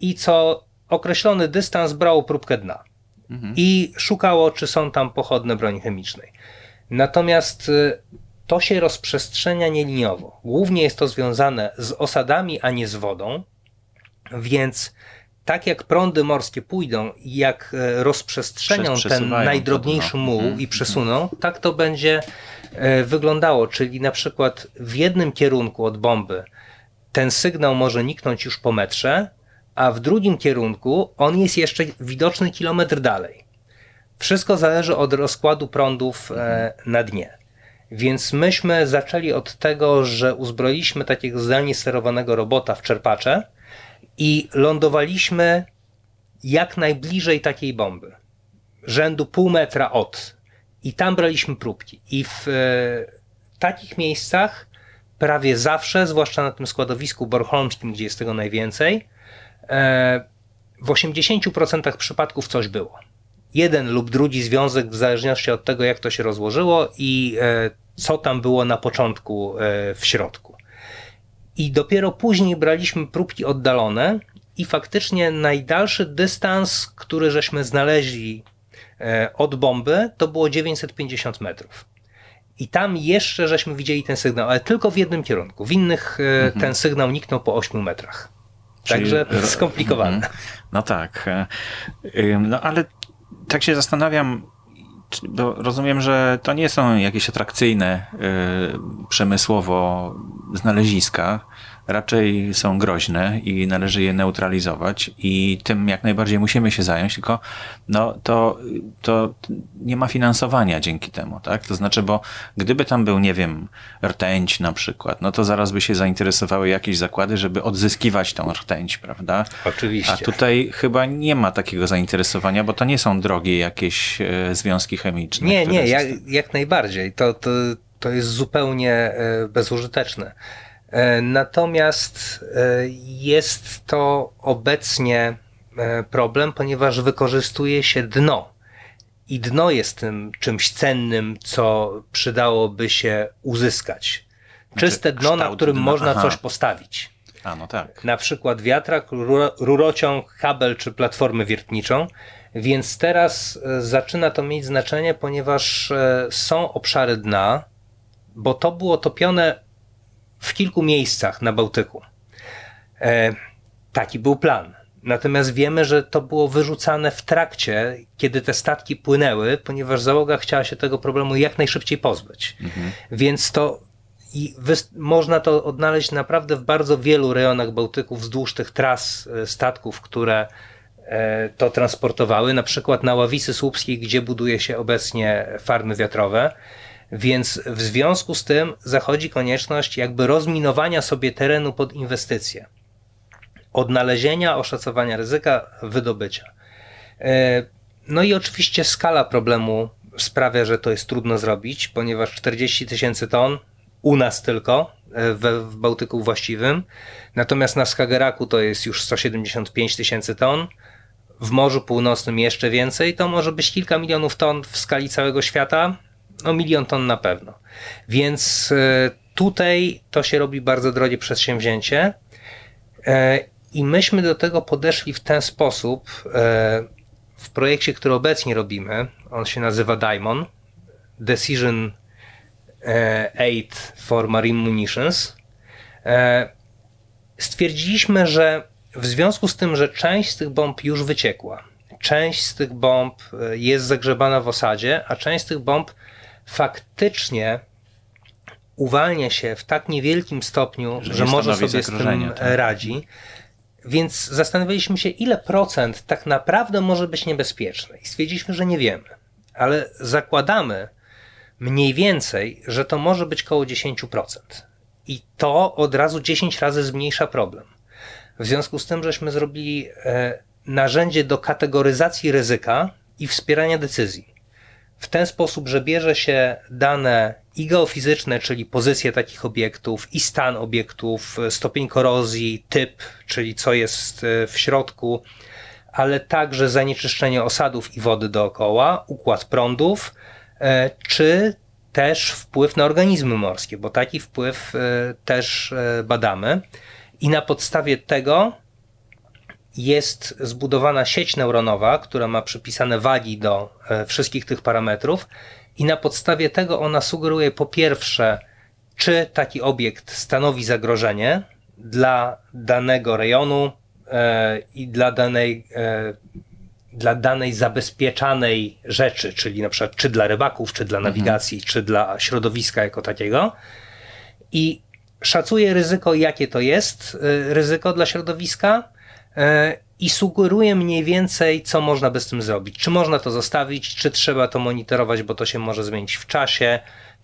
C: i co określony dystans brało próbkę dna. Mhm. I szukało, czy są tam pochodne broni chemicznej. Natomiast e, to się rozprzestrzenia nieliniowo. Głównie jest to związane z osadami, a nie z wodą, więc tak jak prądy morskie pójdą i jak e, rozprzestrzenią ten najdrobniejszy muł mm, i przesuną, tak to będzie e, wyglądało. Czyli na przykład w jednym kierunku od bomby ten sygnał może niknąć już po metrze, a w drugim kierunku on jest jeszcze widoczny kilometr dalej. Wszystko zależy od rozkładu prądów e, na dnie. Więc myśmy zaczęli od tego, że uzbroiliśmy takiego zdalnie sterowanego robota w czerpacze i lądowaliśmy jak najbliżej takiej bomby. Rzędu pół metra od. I tam braliśmy próbki. I w e, takich miejscach prawie zawsze, zwłaszcza na tym składowisku bornholmskim, gdzie jest tego najwięcej, e, w 80% przypadków coś było. Jeden lub drugi związek, w zależności od tego, jak to się rozłożyło i e, co tam było na początku w środku. I dopiero później braliśmy próbki oddalone i faktycznie najdalszy dystans, który żeśmy znaleźli e, od bomby, to było 950 metrów. I tam jeszcze żeśmy widzieli ten sygnał, ale tylko w jednym kierunku. W innych e, mhm. ten sygnał niknął po 8 metrach. Także Czyli... skomplikowane. Mhm.
A: No tak. E, no ale tak się zastanawiam, bo rozumiem, że to nie są jakieś atrakcyjne przemysłowo znaleziska, raczej są groźne i należy je neutralizować i tym jak najbardziej musimy się zająć, tylko no, to, to nie ma finansowania dzięki temu, tak? To znaczy, bo gdyby tam był, nie wiem, rtęć na przykład, no to zaraz by się zainteresowały jakieś zakłady, żeby odzyskiwać tą rtęć, prawda?
C: Oczywiście.
A: A tutaj chyba nie ma takiego zainteresowania, bo to nie są drogie jakieś e, związki chemiczne.
C: Nie, nie, jak, jak najbardziej. To, to, to jest zupełnie e, bezużyteczne. E, natomiast e, jest to obecnie e, problem, ponieważ wykorzystuje się dno. I dno jest tym czymś cennym, co przydałoby się uzyskać. Znaczy, Czyste dno, na którym dna. można Aha. coś postawić.
A: A, no tak.
C: Na przykład wiatrak, rurociąg, kabel czy platformę wiertniczą. Więc teraz zaczyna to mieć znaczenie, ponieważ są obszary dna, bo to było topione w kilku miejscach na Bałtyku. E, taki był plan. Natomiast wiemy, że to było wyrzucane w trakcie, kiedy te statki płynęły, ponieważ załoga chciała się tego problemu jak najszybciej pozbyć. Mhm. Więc to i można to odnaleźć naprawdę w bardzo wielu rejonach Bałtyku wzdłuż tych tras e, statków, które e, to transportowały, na przykład na Ławisy Słupskiej, gdzie buduje się obecnie farmy wiatrowe. Więc w związku z tym zachodzi konieczność jakby rozminowania sobie terenu pod inwestycje, odnalezienia, oszacowania ryzyka, wydobycia. E, no i oczywiście skala problemu sprawia, że to jest trudno zrobić, ponieważ 40 tysięcy ton u nas tylko e, w Bałtyku właściwym, natomiast na Skageraku to jest już 175 tysięcy ton, w Morzu Północnym jeszcze więcej, to może być kilka milionów ton w skali całego świata, no milion ton na pewno. Więc e, tutaj to się robi bardzo drogie przedsięwzięcie e, i myśmy do tego podeszli w ten sposób e, w projekcie, który obecnie robimy. On się nazywa Diamond Decision Aid for Marine Munitions. Stwierdziliśmy, że w związku z tym, że część z tych bomb już wyciekła, część z tych bomb jest zagrzebana w osadzie, a część z tych bomb faktycznie uwalnia się w tak niewielkim stopniu, że, że może sobie z tym tak. radzi. Więc zastanawialiśmy się, ile procent tak naprawdę może być niebezpieczne. I stwierdziliśmy, że nie wiemy. Ale zakładamy mniej więcej, że to może być około 10%. I to od razu 10 razy zmniejsza problem. W związku z tym, żeśmy zrobili e, narzędzie do kategoryzacji ryzyka i wspierania decyzji w ten sposób, że bierze się dane i geofizyczne, czyli pozycję takich obiektów, i stan obiektów, stopień korozji, typ, czyli co jest e, w środku, ale także zanieczyszczenie osadów i wody dookoła, układ prądów, e, czy też wpływ na organizmy morskie, bo taki wpływ e, też badamy. I na podstawie tego jest zbudowana sieć neuronowa, która ma przypisane wagi do e, wszystkich tych parametrów, i na podstawie tego ona sugeruje po pierwsze, czy taki obiekt stanowi zagrożenie dla danego rejonu, e, i dla danej, e, dla danej zabezpieczanej rzeczy, czyli na przykład czy dla rybaków, czy dla nawigacji, czy dla środowiska jako takiego. I szacuje ryzyko, jakie to jest ryzyko dla środowiska i sugeruje mniej więcej, co można by z tym zrobić. Czy można to zostawić, czy trzeba to monitorować, bo to się może zmienić w czasie,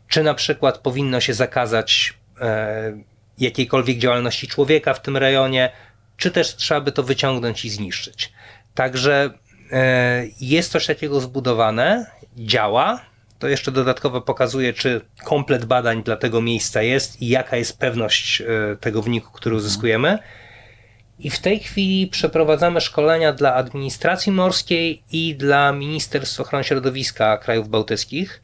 C: czy na przykład powinno się zakazać e, jakiejkolwiek działalności człowieka w tym rejonie, czy też trzeba by to wyciągnąć i zniszczyć. Także e, jest coś takiego zbudowane, działa. To jeszcze dodatkowo pokazuje, czy komplet badań dla tego miejsca jest i jaka jest pewność e, tego wyniku, który uzyskujemy. I w tej chwili przeprowadzamy szkolenia dla administracji morskiej i dla Ministerstwa Ochrony Środowiska krajów bałtyckich,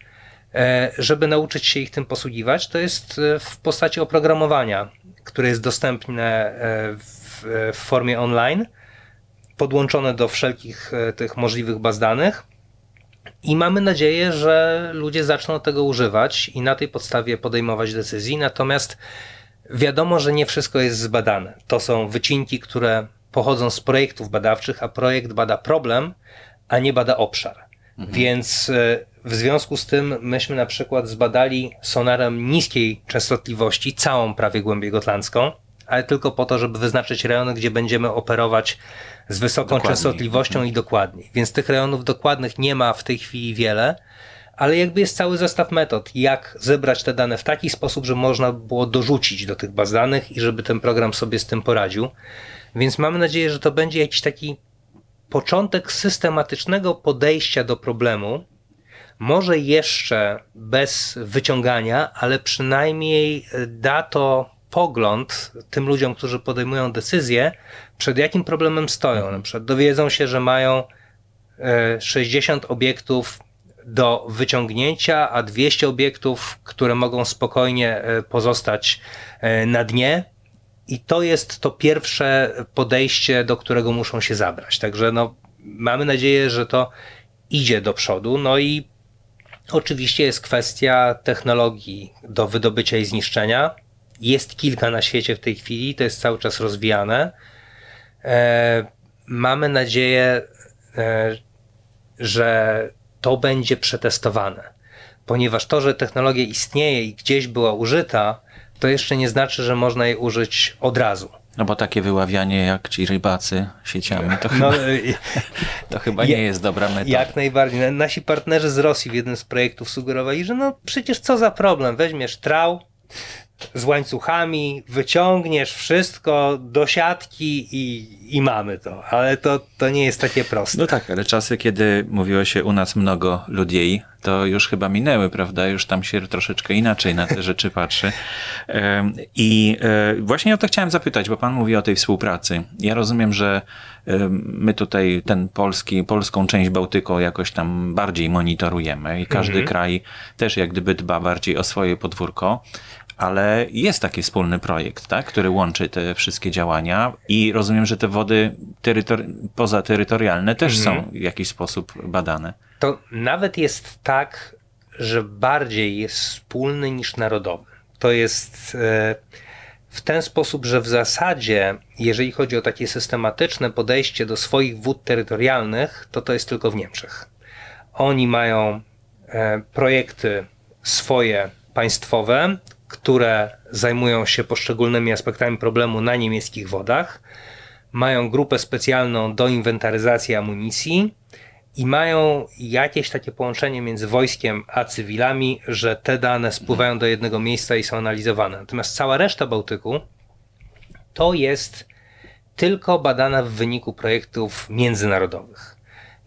C: e, żeby nauczyć się ich tym posługiwać. To jest e, w postaci oprogramowania, które jest dostępne e, w, w formie online, podłączone do wszelkich tych możliwych baz danych. I mamy nadzieję, że ludzie zaczną tego używać i na tej podstawie podejmować decyzje. Natomiast Wiadomo, że nie wszystko jest zbadane. To są wycinki, które pochodzą z projektów badawczych, a projekt bada problem, a nie bada obszar. Mhm. Więc e, w związku z tym myśmy na przykład zbadali sonarem niskiej częstotliwości całą prawie głębię gotlandzką, ale tylko po to, żeby wyznaczyć rejony, gdzie będziemy operować z wysoką dokładniej. częstotliwością mhm. i dokładniej. Więc tych rejonów dokładnych nie ma w tej chwili wiele, ale jakby jest cały zestaw metod, jak zebrać te dane w taki sposób, że można było dorzucić do tych baz danych i żeby ten program sobie z tym poradził. Więc mamy nadzieję, że to będzie jakiś taki początek systematycznego podejścia do problemu. Może jeszcze bez wyciągania, ale przynajmniej da to pogląd tym ludziom, którzy podejmują decyzje, przed jakim problemem stoją. Na przykład dowiedzą się, że mają 60 e, obiektów do wyciągnięcia, a 200 obiektów, które mogą spokojnie e, pozostać e, na dnie. I to jest to pierwsze podejście, do którego muszą się zabrać. Także no, mamy nadzieję, że to idzie do przodu. No i oczywiście jest kwestia technologii do wydobycia i zniszczenia. Jest kilka na świecie w tej chwili, to jest cały czas rozwijane. E, mamy nadzieję, e, że to będzie przetestowane. Ponieważ to, że technologia istnieje i gdzieś była użyta, to jeszcze nie znaczy, że można jej użyć od razu.
A: No bo takie wyławianie jak ci rybacy sieciami, to no, chyba, to chyba nie jest dobra metoda.
C: Jak najbardziej. Nasi partnerzy z Rosji w jednym z projektów sugerowali, że no przecież co za problem, weźmiesz trał, z łańcuchami, wyciągniesz wszystko do siatki i, i mamy to. Ale to, to nie jest takie proste.
A: No tak, ale czasy, kiedy mówiło się u nas mnogo ludzi, to już chyba minęły, prawda? Już tam się troszeczkę inaczej na te rzeczy patrzy. I e, właśnie o to chciałem zapytać, bo pan mówi o tej współpracy. Ja rozumiem, że my tutaj ten polski, polską część Bałtyku jakoś tam bardziej monitorujemy i każdy mhm. kraj też jak gdyby dba bardziej o swoje podwórko ale jest taki wspólny projekt, tak, który łączy te wszystkie działania i rozumiem, że te wody terytor pozaterytorialne też mhm. są w jakiś sposób badane.
C: To nawet jest tak, że bardziej jest wspólny niż narodowy. To jest e, w ten sposób, że w zasadzie, jeżeli chodzi o takie systematyczne podejście do swoich wód terytorialnych, to to jest tylko w Niemczech. Oni mają e, projekty swoje państwowe, które zajmują się poszczególnymi aspektami problemu na niemieckich wodach, mają grupę specjalną do inwentaryzacji amunicji i mają jakieś takie połączenie między wojskiem a cywilami, że te dane spływają do jednego miejsca i są analizowane. Natomiast cała reszta Bałtyku to jest tylko badana w wyniku projektów międzynarodowych.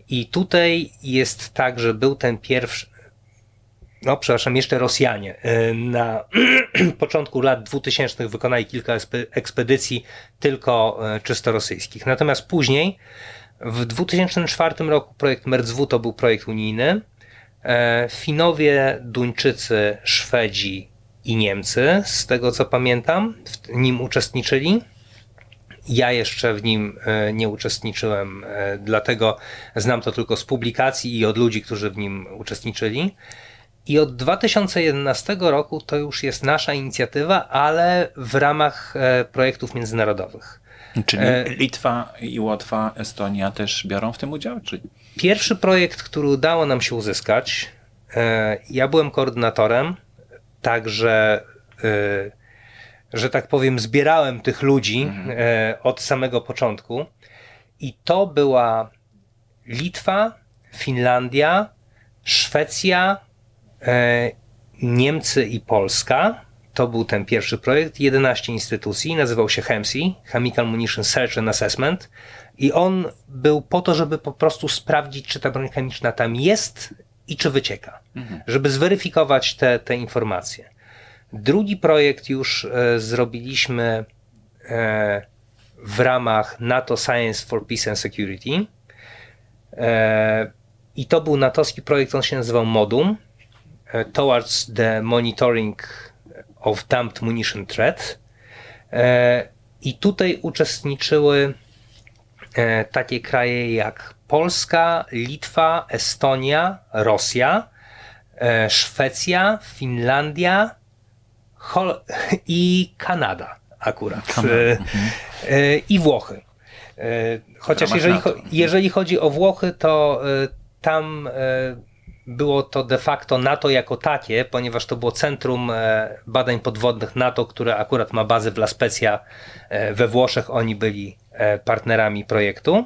C: I tutaj jest tak, że był ten pierwszy, no przepraszam, jeszcze Rosjanie e, na początku lat 2000 wykonali kilka ekspedycji tylko e, czysto rosyjskich. Natomiast później w 2004 roku projekt MERZW to był projekt unijny. E, Finowie, Duńczycy, Szwedzi i Niemcy, z tego co pamiętam, w nim uczestniczyli. Ja jeszcze w nim nie uczestniczyłem, dlatego znam to tylko z publikacji i od ludzi, którzy w nim uczestniczyli. I od 2011 roku to już jest nasza inicjatywa, ale w ramach e, projektów międzynarodowych.
A: Czyli Litwa i Łotwa, Estonia też biorą w tym udział? Czy?
C: Pierwszy projekt, który udało nam się uzyskać, ja byłem koordynatorem, także że tak powiem, zbierałem tych ludzi mhm. od samego początku. I to była Litwa, Finlandia, Szwecja, e, Niemcy i Polska. To był ten pierwszy projekt. 11 instytucji, nazywał się HEMSI, Chemical Munition Search and Assessment. I on był po to, żeby po prostu sprawdzić, czy ta broń chemiczna tam jest i czy wycieka, mhm. żeby zweryfikować te, te informacje. Drugi projekt już e, zrobiliśmy e, w ramach NATO Science for Peace and Security. E, I to był natowski projekt, on się nazywał MODUM e, Towards the Monitoring of Dumped Munition Threat. E, I tutaj uczestniczyły takie kraje jak Polska, Litwa, Estonia, Rosja, Szwecja, Finlandia i Kanada akurat. Kanada. Mhm. I Włochy. E, chociaż jeżeli, jeżeli chodzi o Włochy, to e, tam e, było to de facto NATO jako takie, ponieważ to było centrum badań podwodnych NATO, które akurat ma bazę w La Spezia we Włoszech. Oni byli partnerami projektu.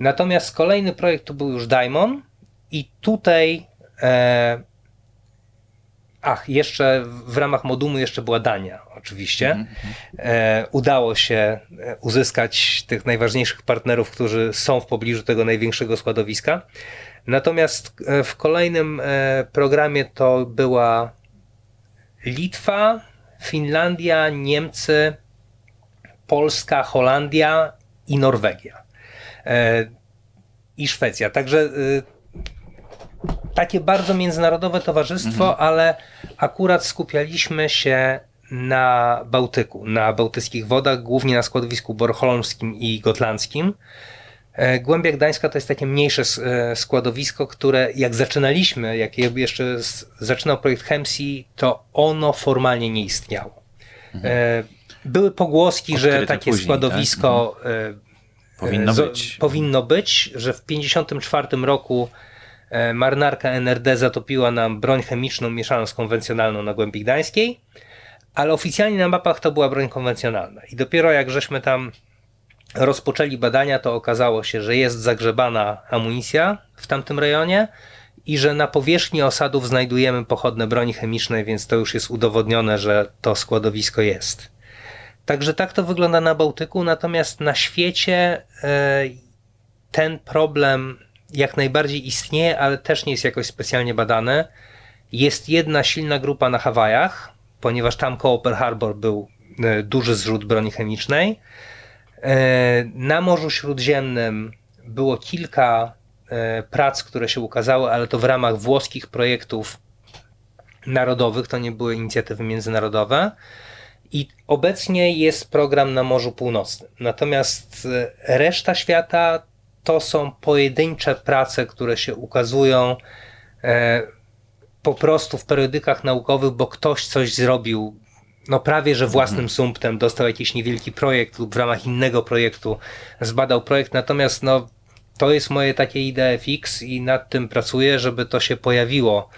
C: Natomiast kolejny projekt to był już Daimon i tutaj Ach, jeszcze w ramach modumu jeszcze była Dania, oczywiście. Mm -hmm. e, udało się e, uzyskać tych najważniejszych partnerów, którzy są w pobliżu tego największego składowiska. Natomiast e, w kolejnym e, programie to była Litwa, Finlandia, Niemcy, Polska, Holandia i Norwegia. E, I Szwecja. Także takie bardzo międzynarodowe towarzystwo, mhm. ale akurat skupialiśmy się na Bałtyku, na bałtyckich wodach, głównie na składowisku bornholmskim i gotlandzkim. E, Głębia Gdańska to jest takie mniejsze e, składowisko, które jak zaczynaliśmy, jak jeszcze zaczynał projekt Hemsi, to ono formalnie nie istniało. Mhm. E, były pogłoski, że takie później, składowisko tak? mhm.
A: powinno, być.
C: powinno być, że w 1954 roku marynarka NRD zatopiła nam broń chemiczną mieszaną z konwencjonalną na Głębi Gdańskiej, ale oficjalnie na mapach to była broń konwencjonalna. I dopiero jak żeśmy tam rozpoczęli badania, to okazało się, że jest zagrzebana amunicja w tamtym rejonie i że na powierzchni osadów znajdujemy pochodne broni chemicznej, więc to już jest udowodnione, że to składowisko jest. Także tak to wygląda na Bałtyku, natomiast na świecie e, ten problem jak najbardziej istnieje, ale też nie jest jakoś specjalnie badane. Jest jedna silna grupa na Hawajach, ponieważ tam koło Pearl Harbor był e, duży zrzut broni chemicznej. E, na Morzu Śródziemnym było kilka e, prac, które się ukazały, ale to w ramach włoskich projektów narodowych, to nie były inicjatywy międzynarodowe. I obecnie jest program na Morzu Północnym. Natomiast reszta świata to są pojedyncze prace, które się ukazują e, po prostu w periodykach naukowych, bo ktoś coś zrobił, no prawie że własnym mhm. sumptem, dostał jakiś niewielki projekt lub w ramach innego projektu zbadał projekt, natomiast no to jest moje takie idee fix i nad tym pracuję, żeby to się pojawiło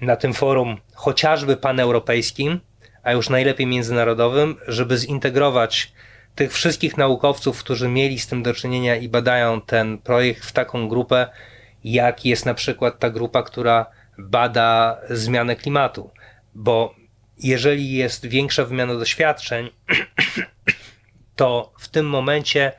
C: na tym forum chociażby paneuropejskim, a już najlepiej międzynarodowym, żeby zintegrować tych wszystkich naukowców, którzy mieli z tym do czynienia i badają ten projekt w taką grupę, jak jest na przykład ta grupa, która bada zmianę klimatu. Bo jeżeli jest większa wymiana doświadczeń, to w tym momencie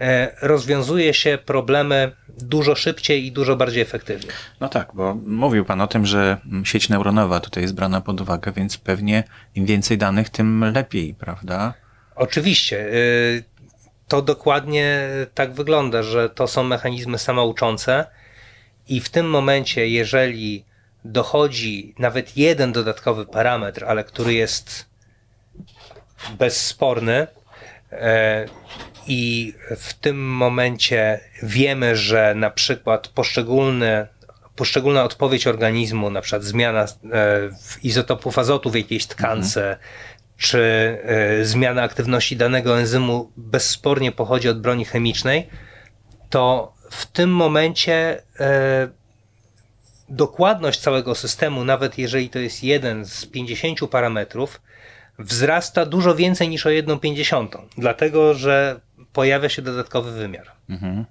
C: e, rozwiązuje się problemy dużo szybciej i dużo bardziej efektywnie.
A: No tak, bo mówił Pan o tym, że sieć neuronowa tutaj jest brana pod uwagę, więc pewnie im więcej danych, tym lepiej, prawda?
C: Oczywiście. Y, to dokładnie tak wygląda, że to są mechanizmy samouczące i w tym momencie, jeżeli dochodzi nawet jeden dodatkowy parametr, ale który jest bezsporny, e, i w tym momencie wiemy, że na przykład poszczególne, poszczególna odpowiedź organizmu, na przykład zmiana e, izotopów azotu w jakiejś tkance, mhm. czy e, zmiana aktywności danego enzymu bezspornie pochodzi od broni chemicznej, to w tym momencie dokładność całego systemu, nawet jeżeli to jest jeden z 50 parametrów, wzrasta dużo więcej niż o 1,50, dlatego że pojawia się dodatkowy wymiar. Mhm.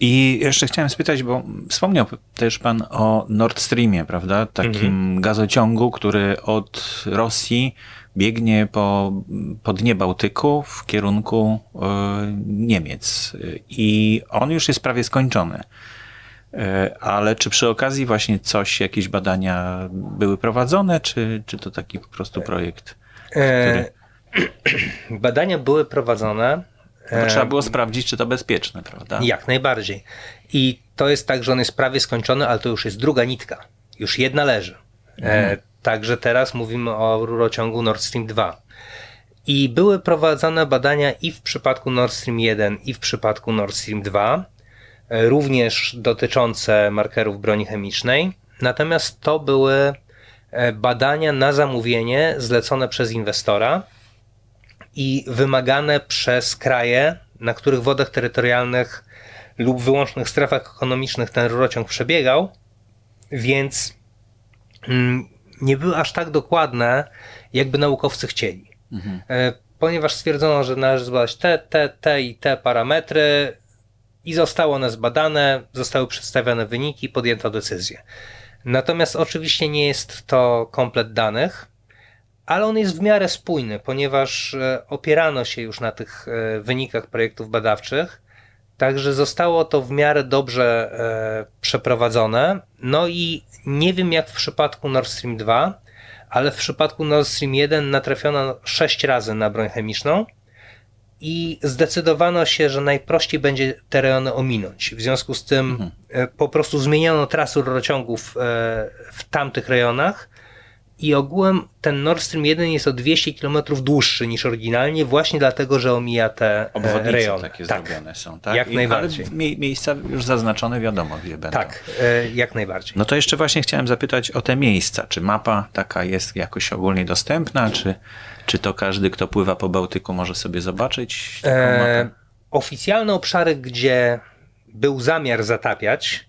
A: I jeszcze chciałem spytać, bo wspomniał też pan o Nord Streamie, prawda? Takim mhm. gazociągu, który od Rosji biegnie po, po dnie Bałtyku w kierunku y, Niemiec. I on już jest prawie skończony. E, ale czy przy okazji właśnie coś, jakieś badania były prowadzone, czy, czy to taki po prostu projekt? E, który...
C: Badania były prowadzone.
A: No trzeba było sprawdzić, czy to bezpieczne, prawda?
C: Jak najbardziej. I to jest tak, że on jest prawie skończony, ale to już jest druga nitka. Już jedna leży. Mhm. Także teraz mówimy o rurociągu Nord Stream 2. I były prowadzone badania i w przypadku Nord Stream 1, i w przypadku Nord Stream 2 również dotyczące markerów broni chemicznej. Natomiast to były e, badania na zamówienie zlecone przez inwestora i wymagane przez kraje, na których wodach terytorialnych lub wyłącznych strefach ekonomicznych ten rurociąg przebiegał, więc mm, nie były aż tak dokładne, jakby naukowcy chcieli. Mhm. E, ponieważ stwierdzono, że należy zbadać te, te, te i te parametry, i zostało one zbadane, zostały przedstawione wyniki, podjęto decyzję. Natomiast oczywiście nie jest to komplet danych, ale on jest w miarę spójny, ponieważ e, opierano się już na tych e, wynikach projektów badawczych, także zostało to w miarę dobrze e, przeprowadzone. No i nie wiem jak w przypadku Nord Stream 2, ale w przypadku Nord Stream 1 natrafiono 6 razy na broń chemiczną i zdecydowano się, że najprościej będzie te rejony ominąć. W związku z tym mhm. E, po prostu zmieniono trasę rurociągów e, w tamtych rejonach i ogółem ten Nord Stream 1 jest o 200 km dłuższy niż oryginalnie, właśnie dlatego, że omija te e, Obwodnice rejony.
A: takie tak. zrobione są, tak?
C: Jak I, najbardziej.
A: Ale mie miejsca już zaznaczone wiadomo, gdzie będą.
C: Tak, jak najbardziej.
A: No to jeszcze właśnie chciałem zapytać o te miejsca. Czy mapa taka jest jakoś ogólnie dostępna, czy czy to każdy, kto pływa po Bałtyku, może sobie zobaczyć? E,
C: oficjalne obszary, gdzie był zamiar zatapiać,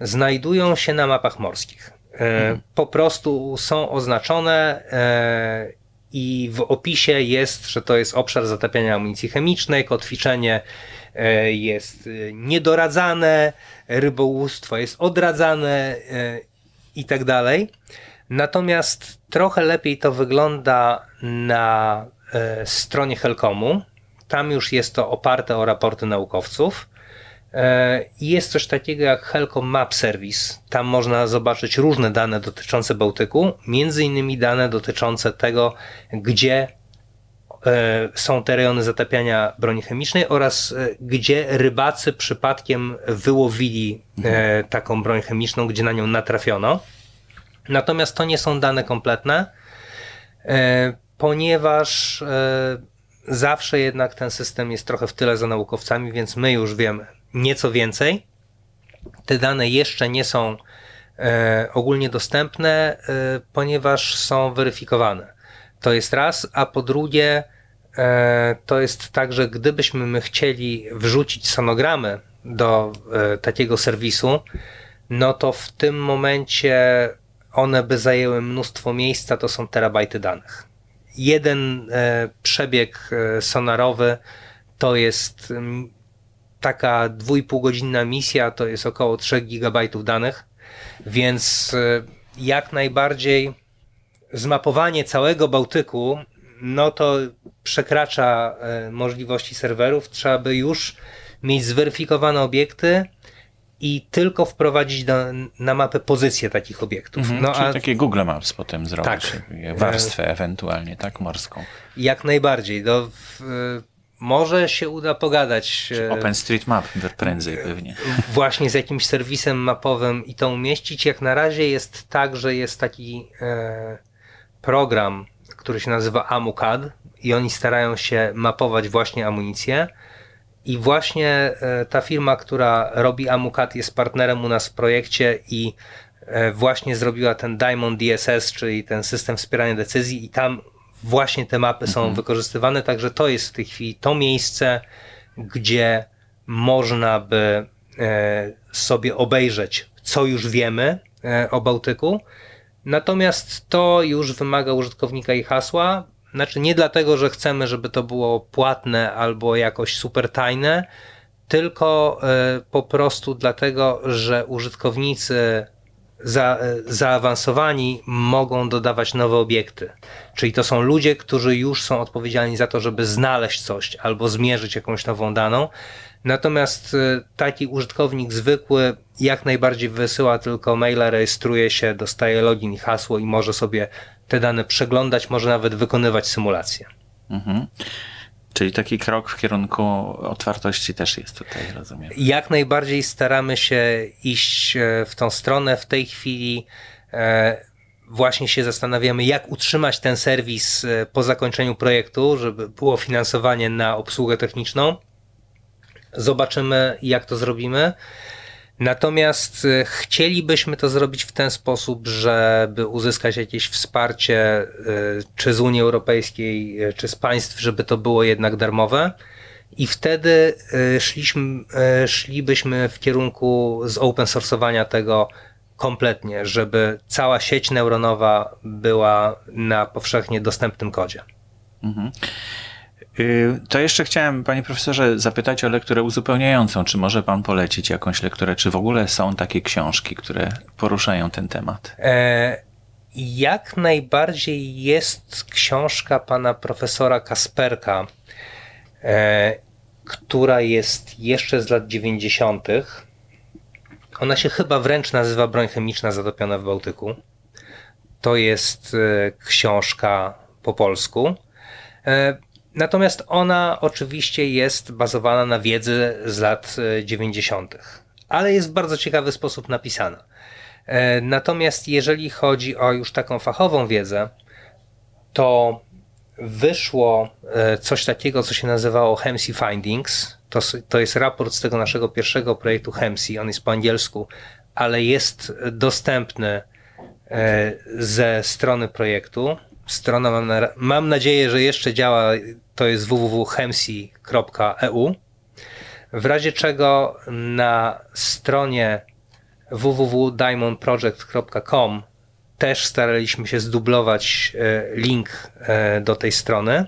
C: znajdują się na mapach morskich. E, mhm. Po prostu są oznaczone e, i w opisie jest, że to jest obszar zatapiania amunicji chemicznej, kotwiczenie e, jest niedoradzane, rybołówstwo jest odradzane i tak dalej. Natomiast trochę lepiej to wygląda na e, stronie Helcomu. Tam już jest to oparte o raporty naukowców. E, jest coś takiego jak Helcom Map Service. Tam można zobaczyć różne dane dotyczące Bałtyku, między innymi dane dotyczące tego, gdzie e, są te rejony zatapiania broni chemicznej oraz gdzie rybacy przypadkiem wyłowili mhm. taką broń chemiczną, gdzie na nią natrafiono. Natomiast to nie są dane kompletne, e, ponieważ e, zawsze jednak ten system jest trochę w tyle za naukowcami, więc my już wiemy nieco więcej. Te dane jeszcze nie są e, ogólnie dostępne, ponieważ są weryfikowane. To jest raz, a po drugie, to jest tak, że gdybyśmy my chcieli wrzucić sonogramy do takiego serwisu, no to w tym momencie one by zajęły mnóstwo miejsca, to są terabajty danych. Jeden e, przebieg e, sonarowy to jest taka dwójpół godzinna misja, to jest około 3 gigabajtów danych, więc e, jak najbardziej zmapowanie całego Bałtyku, no to przekracza możliwości serwerów. Trzeba by już mieć zweryfikowane obiekty, i tylko wprowadzić do, na mapę pozycję takich obiektów.
A: Mhm, no, czyli a... takie Google Maps potem zrobić, tak. warstwę ewentualnie, tak, morską.
C: Jak najbardziej. No, w, może się uda pogadać.
A: E, OpenStreetMap prędzej pewnie.
C: Właśnie z jakimś serwisem mapowym i to umieścić. Jak na razie jest tak, że jest taki e, program, który się nazywa AmuCAD i oni starają się mapować właśnie amunicję i właśnie e, ta firma, która robi Amukat jest partnerem u nas w projekcie i e, właśnie zrobiła ten Diamond DSS, czyli ten system wspierania decyzji i tam właśnie te mapy są mhm. wykorzystywane, także to jest w tej chwili to miejsce, gdzie można by e, sobie obejrzeć, co już wiemy o Bałtyku. Natomiast to już wymaga użytkownika i hasła. Znaczy nie dlatego, że chcemy, żeby to było płatne albo jakoś super tajne, tylko e, po prostu dlatego, że użytkownicy za, zaawansowani mogą dodawać nowe obiekty. Czyli to są ludzie, którzy już są odpowiedzialni za to, żeby znaleźć coś albo zmierzyć jakąś nową daną. Natomiast e, taki użytkownik zwykły jak najbardziej wysyła tylko maila, rejestruje się, dostaje login i hasło i może sobie te dane przeglądać, może nawet wykonywać symulację. Mhm.
A: Czyli taki krok w kierunku otwartości też jest tutaj, rozumiem.
C: Jak najbardziej staramy się iść e, w tą stronę. W tej chwili e, właśnie się zastanawiamy, jak utrzymać ten serwis e, po zakończeniu projektu, żeby było finansowanie na obsługę techniczną. Zobaczymy, jak to zrobimy. Natomiast y, chcielibyśmy to zrobić w ten sposób, żeby uzyskać jakieś wsparcie y, czy z Unii Europejskiej, y, czy z państw, żeby to było jednak darmowe. I wtedy szliśmy, szlibyśmy w kierunku z open source'owania tego kompletnie, żeby cała sieć neuronowa była na powszechnie dostępnym kodzie. Mhm.
A: Y, to jeszcze chciałem, panie profesorze, zapytać o lekturę uzupełniającą. Czy może pan polecić jakąś lekturę? Czy w ogóle są takie książki, które poruszają ten temat? E,
C: jak najbardziej jest książka pana profesora Kasperka, e, która jest jeszcze z lat 90. Ona się chyba wręcz nazywa Broń chemiczna zatopiona w Bałtyku. To jest e, książka po polsku. Natomiast ona oczywiście jest bazowana na wiedzy z lat 90., e, ale jest w bardzo ciekawy sposób napisana. E, natomiast jeżeli chodzi o już taką fachową wiedzę, to wyszło e, coś takiego, co się nazywało HEMSI Findings. To, to jest raport z tego naszego pierwszego projektu HEMSI. On jest po angielsku, ale jest dostępny ze strony projektu. Strona mam, na, mam nadzieję, że jeszcze działa, to jest www.hemsi.eu. W razie czego na stronie www.diamondproject.com też staraliśmy się zdublować e, link e, do tej strony.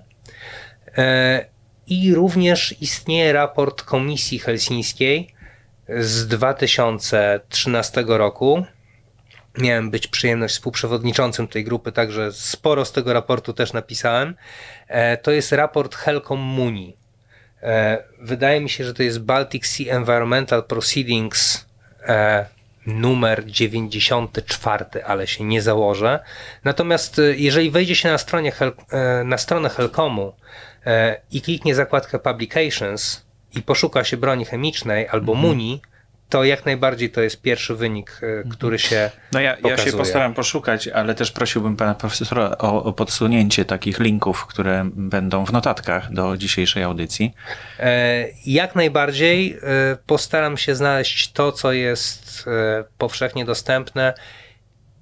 C: E, I również istnieje raport Komisji Helsińskiej z 2013 roku, miałem być przyjemność współprzewodniczącym tej grupy, także sporo z tego raportu też napisałem. E, to jest raport Helcom Muni. E, wydaje mi się, że to jest Baltic Sea Environmental Proceedings e, numer 94, ale się nie założę. Natomiast jeżeli wejdzie się na, stronie Hel na stronę Helcomu i kliknie zakładkę Publications i poszuka się broni chemicznej albo mhm. Muni, to jak najbardziej to jest pierwszy wynik, e, który się
A: No ja, ja się postaram poszukać, ale też prosiłbym pana profesora o, o, podsunięcie takich linków, które będą w notatkach do dzisiejszej audycji.
C: E, jak najbardziej e, postaram się znaleźć to, co jest powszechnie dostępne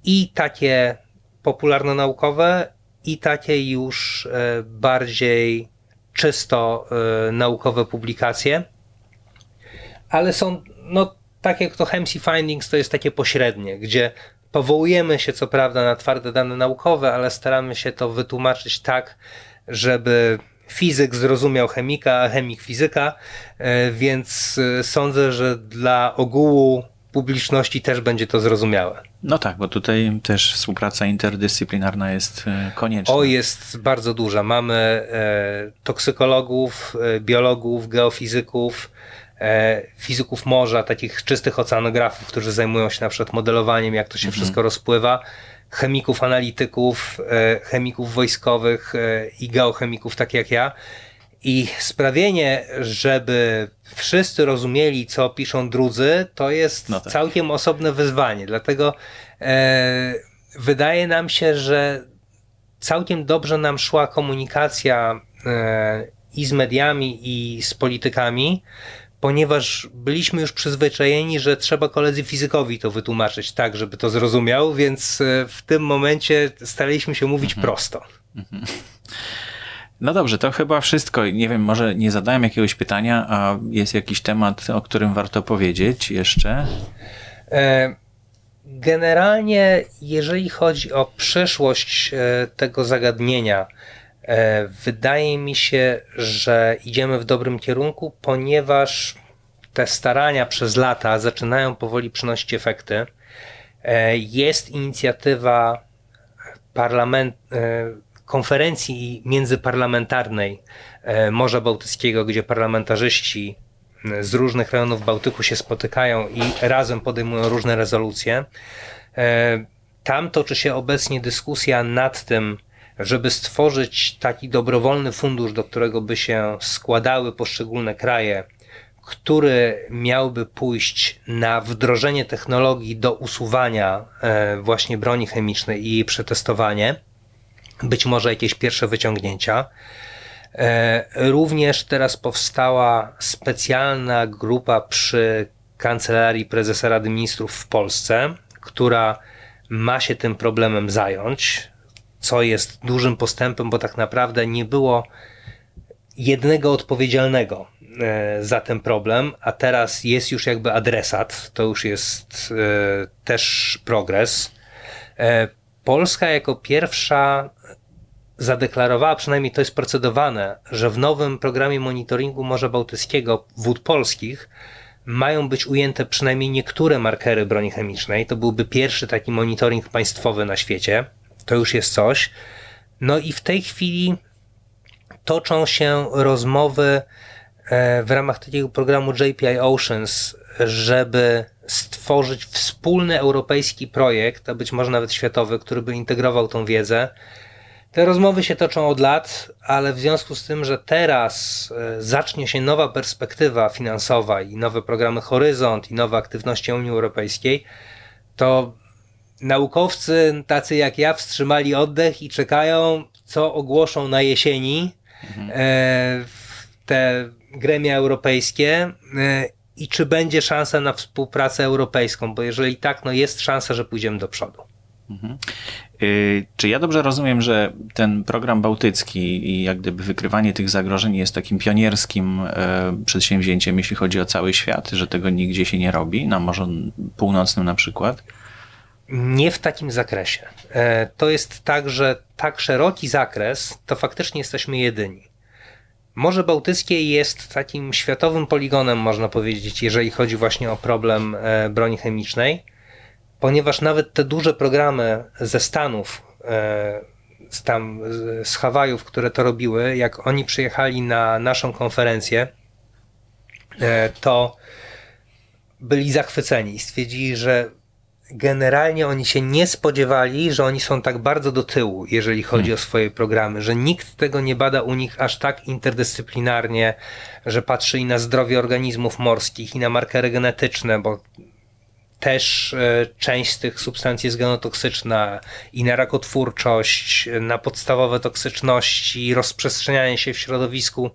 C: i takie popularno-naukowe i takie już bardziej czysto naukowe publikacje. Ale są no tak jak to Hemsi Findings to jest takie pośrednie, gdzie powołujemy się co prawda na twarde dane naukowe, ale staramy się to wytłumaczyć tak, żeby fizyk zrozumiał chemika, a chemik fizyka, e, więc e, sądzę, że dla ogółu publiczności też będzie to zrozumiałe.
A: No tak, bo tutaj też współpraca interdyscyplinarna jest e, konieczna.
C: O, jest bardzo duża. Mamy toksykologów, biologów, geofizyków, fizyków morza, takich czystych oceanografów, którzy zajmują się na przykład modelowaniem, jak to się mhm. wszystko rozpływa, chemików, analityków, e, chemików wojskowych e, i geochemików, tak jak ja. I sprawienie, żeby wszyscy rozumieli, co piszą drudzy, to jest no tak. całkiem osobne wyzwanie. Dlatego e, wydaje nam się, że całkiem dobrze nam szła komunikacja e, i z mediami, i z politykami, ponieważ byliśmy już przyzwyczajeni, że trzeba koledzy fizykowi to wytłumaczyć tak, żeby to zrozumiał, więc e, w tym momencie staraliśmy się mówić mhm. prosto. Mhm.
A: No dobrze, to chyba wszystko. Nie wiem, może nie zadałem jakiegoś pytania, a jest jakiś temat, o którym warto powiedzieć jeszcze?
C: E, generalnie, jeżeli chodzi o przyszłość e, tego zagadnienia, wydaje mi się, że idziemy w dobrym kierunku, ponieważ te starania przez lata zaczynają powoli przynosić efekty. Jest inicjatywa parlament, konferencji międzyparlamentarnej Morza Bałtyckiego, gdzie parlamentarzyści z różnych rejonów Bałtyku się spotykają i razem podejmują różne rezolucje. E, tam toczy się obecnie dyskusja nad tym, żeby stworzyć taki dobrowolny fundusz, do którego by się składały poszczególne kraje, który miałby pójść na wdrożenie technologii do usuwania e, właśnie broni chemicznej i jej przetestowanie. Być może jakieś pierwsze wyciągnięcia. E, również teraz powstała specjalna grupa przy Kancelarii Prezesa Rady Ministrów w Polsce, która ma się tym problemem zająć, co jest dużym postępem, bo tak naprawdę nie było jednego odpowiedzialnego e, za ten problem, a teraz jest już jakby adresat, to już jest e, też progres. Polska jako pierwsza zadeklarowała, przynajmniej to jest procedowane, że w nowym programie monitoringu Morza Bałtyckiego wód polskich mają być ujęte przynajmniej niektóre markery broni chemicznej. To byłby pierwszy taki monitoring państwowy na świecie. To już jest coś. No i w tej chwili toczą się rozmowy e, w ramach takiego programu JPI Oceans, żeby stworzyć wspólny europejski projekt, a być może nawet światowy, który by integrował tą wiedzę te rozmowy się toczą od lat, ale w związku z tym, że teraz e, zacznie się nowa perspektywa finansowa i nowe programy Horyzont i nowe aktywności Unii Europejskiej, to naukowcy tacy jak ja wstrzymali oddech i czekają, co ogłoszą na jesieni mhm. te gremia europejskie e, i czy będzie szansa na współpracę europejską, bo jeżeli tak, no jest szansa, że pójdziemy do przodu. Mhm.
A: Y, czy ja dobrze rozumiem, że ten program bałtycki i jak gdyby wykrywanie tych zagrożeń jest takim pionierskim e, przedsięwzięciem, jeśli chodzi o cały świat, że tego nigdzie się nie robi, na Morzu Północnym na przykład?
C: Nie w takim zakresie. E, to jest tak, że tak szeroki zakres, to faktycznie jesteśmy jedyni. Morze Bałtyckie jest takim światowym poligonem, można powiedzieć, jeżeli chodzi właśnie o problem e, broni chemicznej ponieważ nawet te duże programy ze Stanów, e, z tam z Hawajów, które to robiły, jak oni przyjechali na naszą konferencję, to byli zachwyceni i stwierdzili, że generalnie oni się nie spodziewali, że oni są tak bardzo do tyłu, jeżeli chodzi hmm. o swoje programy, że nikt tego nie bada u nich aż tak interdyscyplinarnie, że patrzy i na zdrowie organizmów morskich, i na markery genetyczne, bo też e, część z tych substancji jest genotoksyczna i na rakotwórczość, na podstawowe toksyczności, rozprzestrzenianie się w środowisku.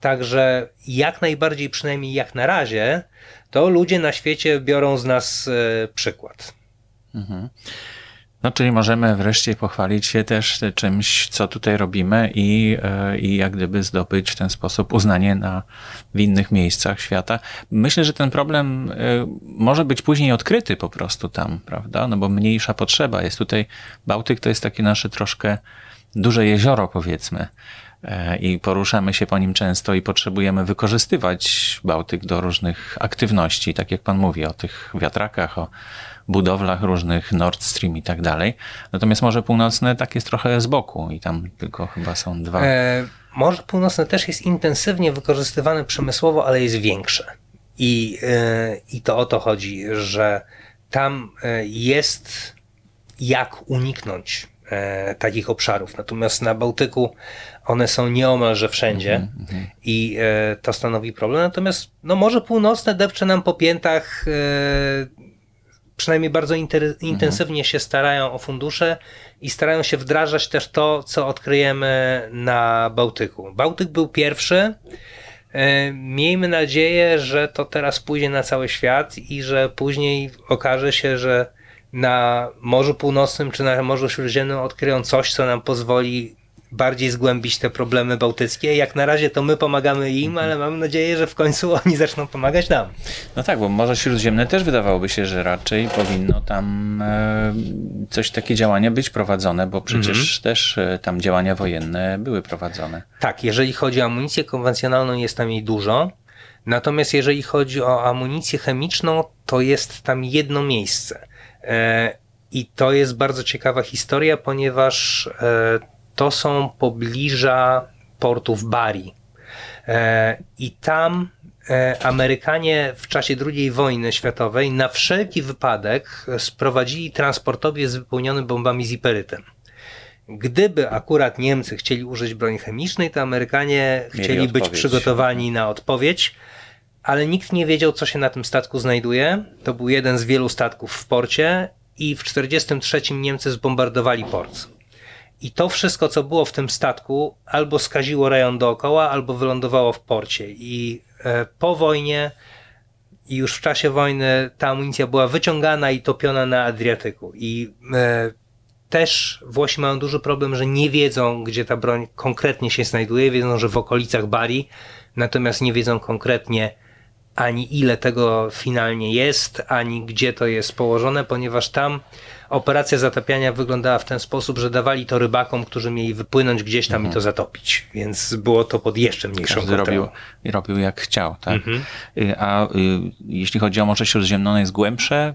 C: Także jak najbardziej, przynajmniej jak na razie, to ludzie na świecie biorą z nas e, przykład. Mhm.
A: No, czyli możemy wreszcie pochwalić się też czymś, co tutaj robimy i, e, i jak gdyby zdobyć w ten sposób uznanie na, w innych miejscach świata. Myślę, że ten problem e, może być później odkryty po prostu tam, prawda? No bo mniejsza potrzeba jest tutaj. Bałtyk to jest takie nasze troszkę duże jezioro, powiedzmy i poruszamy się po nim często i potrzebujemy wykorzystywać Bałtyk do różnych aktywności, tak jak pan mówi o tych wiatrakach, o budowlach różnych Nord Stream i tak dalej. Natomiast Morze Północne tak jest trochę z boku i tam tylko chyba są dwa. E,
C: Morze Północne też jest intensywnie wykorzystywane przemysłowo, ale jest większe. I, e, I to o to chodzi, że tam e, jest jak uniknąć e, takich obszarów. Natomiast na Bałtyku one są nieomalże wszędzie mm -hmm. i e, to stanowi problem. Natomiast no, Morze Północne depcze nam po piętach e, przynajmniej bardzo intensywnie się starają o fundusze i starają się wdrażać też to, co odkryjemy na Bałtyku. Bałtyk był pierwszy. E, miejmy nadzieję, że to teraz pójdzie na cały świat i że później okaże się, że na Morzu Północnym czy na Morzu Śródziemnym odkryją coś, co nam pozwoli bardziej zgłębić te problemy bałtyckie. Jak na razie to my pomagamy im, ale mam nadzieję, że w końcu oni zaczną pomagać nam.
A: No tak, bo Morze Śródziemne też wydawałoby się, że raczej powinno tam e, coś takie działania być prowadzone, bo przecież mhm. też e, tam działania wojenne były prowadzone.
C: Tak, jeżeli chodzi o amunicję konwencjonalną, jest tam jej dużo. Natomiast jeżeli chodzi o amunicję chemiczną, to jest tam jedno miejsce. E, I to jest bardzo ciekawa historia, ponieważ e, to są pobliża portów Bari. E, I tam Amerykanie w czasie II wojny światowej na wszelki wypadek sprowadzili transportowiec wypełniony bombami z iperytem. Gdyby akurat Niemcy chcieli użyć broni chemicznej, to Amerykanie Mieli chcieli być przygotowani na odpowiedź ale nikt nie wiedział, co się na tym statku znajduje. To był jeden z wielu statków w porcie i w 1943 Niemcy zbombardowali port. I to wszystko, co było w tym statku, albo skaziło rejon dookoła, albo wylądowało w porcie. I e, po wojnie i już w czasie wojny ta amunicja była wyciągana i topiona na Adriatyku. I e, też Włosi mają duży problem, że nie wiedzą, gdzie ta broń konkretnie się znajduje. Wiedzą, że w okolicach Bari, natomiast nie wiedzą konkretnie, ani ile tego finalnie jest, ani gdzie to jest położone, ponieważ tam operacja zatapiania wyglądała w ten sposób, że dawali to rybakom, którzy mieli wypłynąć gdzieś tam mhm. i to zatopić. Więc było to pod jeszcze mniejszą
A: Każdy robił, robił jak chciał, tak? Mhm. Y, a y, jeśli chodzi o Morze Śródziemne, ono jest głębsze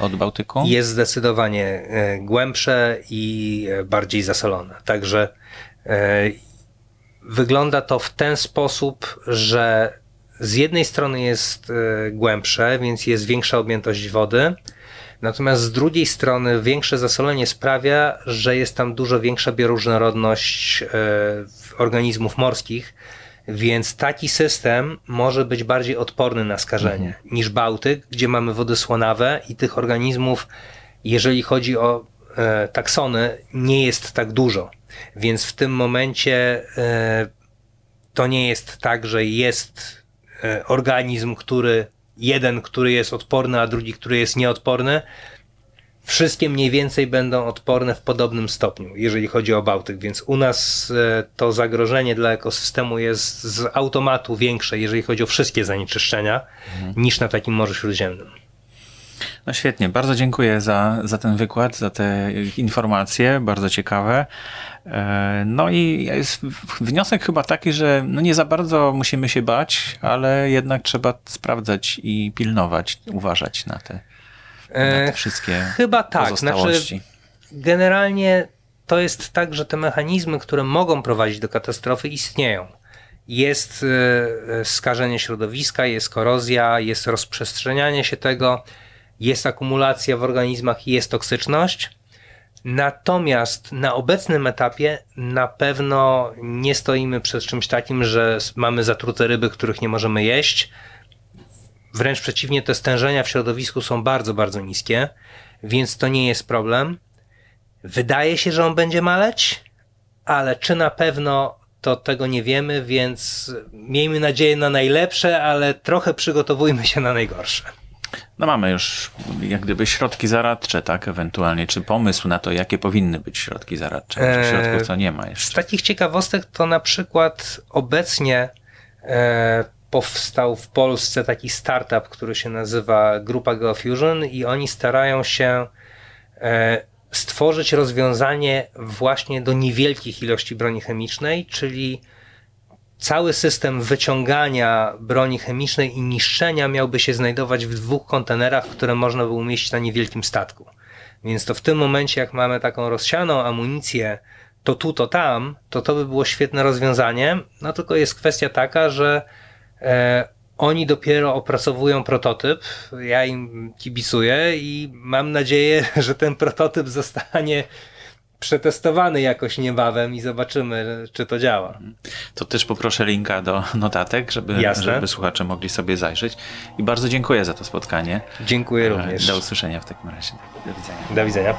A: od Bałtyku?
C: Jest zdecydowanie e, głębsze i e, bardziej zasolone. Także e, wygląda to w ten sposób, że z jednej strony jest e, głębsze, więc jest większa objętość wody, natomiast z drugiej strony większe zasolenie sprawia, że jest tam dużo większa bioróżnorodność e, organizmów morskich, więc taki system może być bardziej odporny na skażenie mhm. niż Bałtyk, gdzie mamy wody słonawe i tych organizmów, jeżeli chodzi o e, taksony, nie jest tak dużo. Więc w tym momencie to nie jest tak, że jest organizm, który jeden, który jest odporny, a drugi, który jest nieodporny, wszystkie mniej więcej będą odporne w podobnym stopniu, jeżeli chodzi o Bałtyk, więc u nas e, to zagrożenie dla ekosystemu jest z automatu większe, jeżeli chodzi o wszystkie zanieczyszczenia, mhm. niż na takim Morzu Śródziemnym.
A: No świetnie, bardzo dziękuję za, za ten wykład, za te informacje, bardzo ciekawe. E, no i jest wniosek chyba taki, że no nie za bardzo musimy się bać, ale jednak trzeba sprawdzać i pilnować, uważać na te, na te e, wszystkie Chyba tak. Znaczy,
C: generalnie to jest tak, że te mechanizmy, które mogą prowadzić do katastrofy istnieją. Jest e, skażenie środowiska, jest korozja, jest rozprzestrzenianie się tego, jest akumulacja w organizmach i jest toksyczność Natomiast na obecnym etapie na pewno nie stoimy przed czymś takim, że mamy zatrute ryby, których nie możemy jeść. Wręcz przeciwnie, te stężenia w środowisku są bardzo, bardzo niskie, więc to nie jest problem. Wydaje się, że on będzie maleć, ale czy na pewno to tego nie wiemy, więc miejmy nadzieję na najlepsze, ale trochę przygotowujmy się na najgorsze.
A: No mamy już jak gdyby środki zaradcze, tak, ewentualnie, czy pomysł na to, jakie powinny być środki zaradcze, eee, środków co nie ma jeszcze.
C: Z takich ciekawostek to na przykład obecnie e, powstał w Polsce taki startup, który się nazywa Grupa Geofusion i oni starają się e, stworzyć rozwiązanie właśnie do niewielkich ilości broni chemicznej, czyli cały system wyciągania broni chemicznej i niszczenia miałby się znajdować w dwóch kontenerach, które można by umieścić na niewielkim statku. Więc to w tym momencie, jak mamy taką rozsianą amunicję, to tu, to tam, to to by było świetne rozwiązanie. No tylko jest kwestia taka, że e, oni dopiero opracowują prototyp. Ja im kibicuję i mam nadzieję, że ten prototyp zostanie przetestowany jakoś niebawem i zobaczymy, czy to działa.
A: To też poproszę linka do notatek, żeby, żeby słuchacze mogli sobie zajrzeć. I bardzo dziękuję za to spotkanie.
C: Dziękuję również.
A: Do usłyszenia w takim razie. Do widzenia.
C: Do widzenia.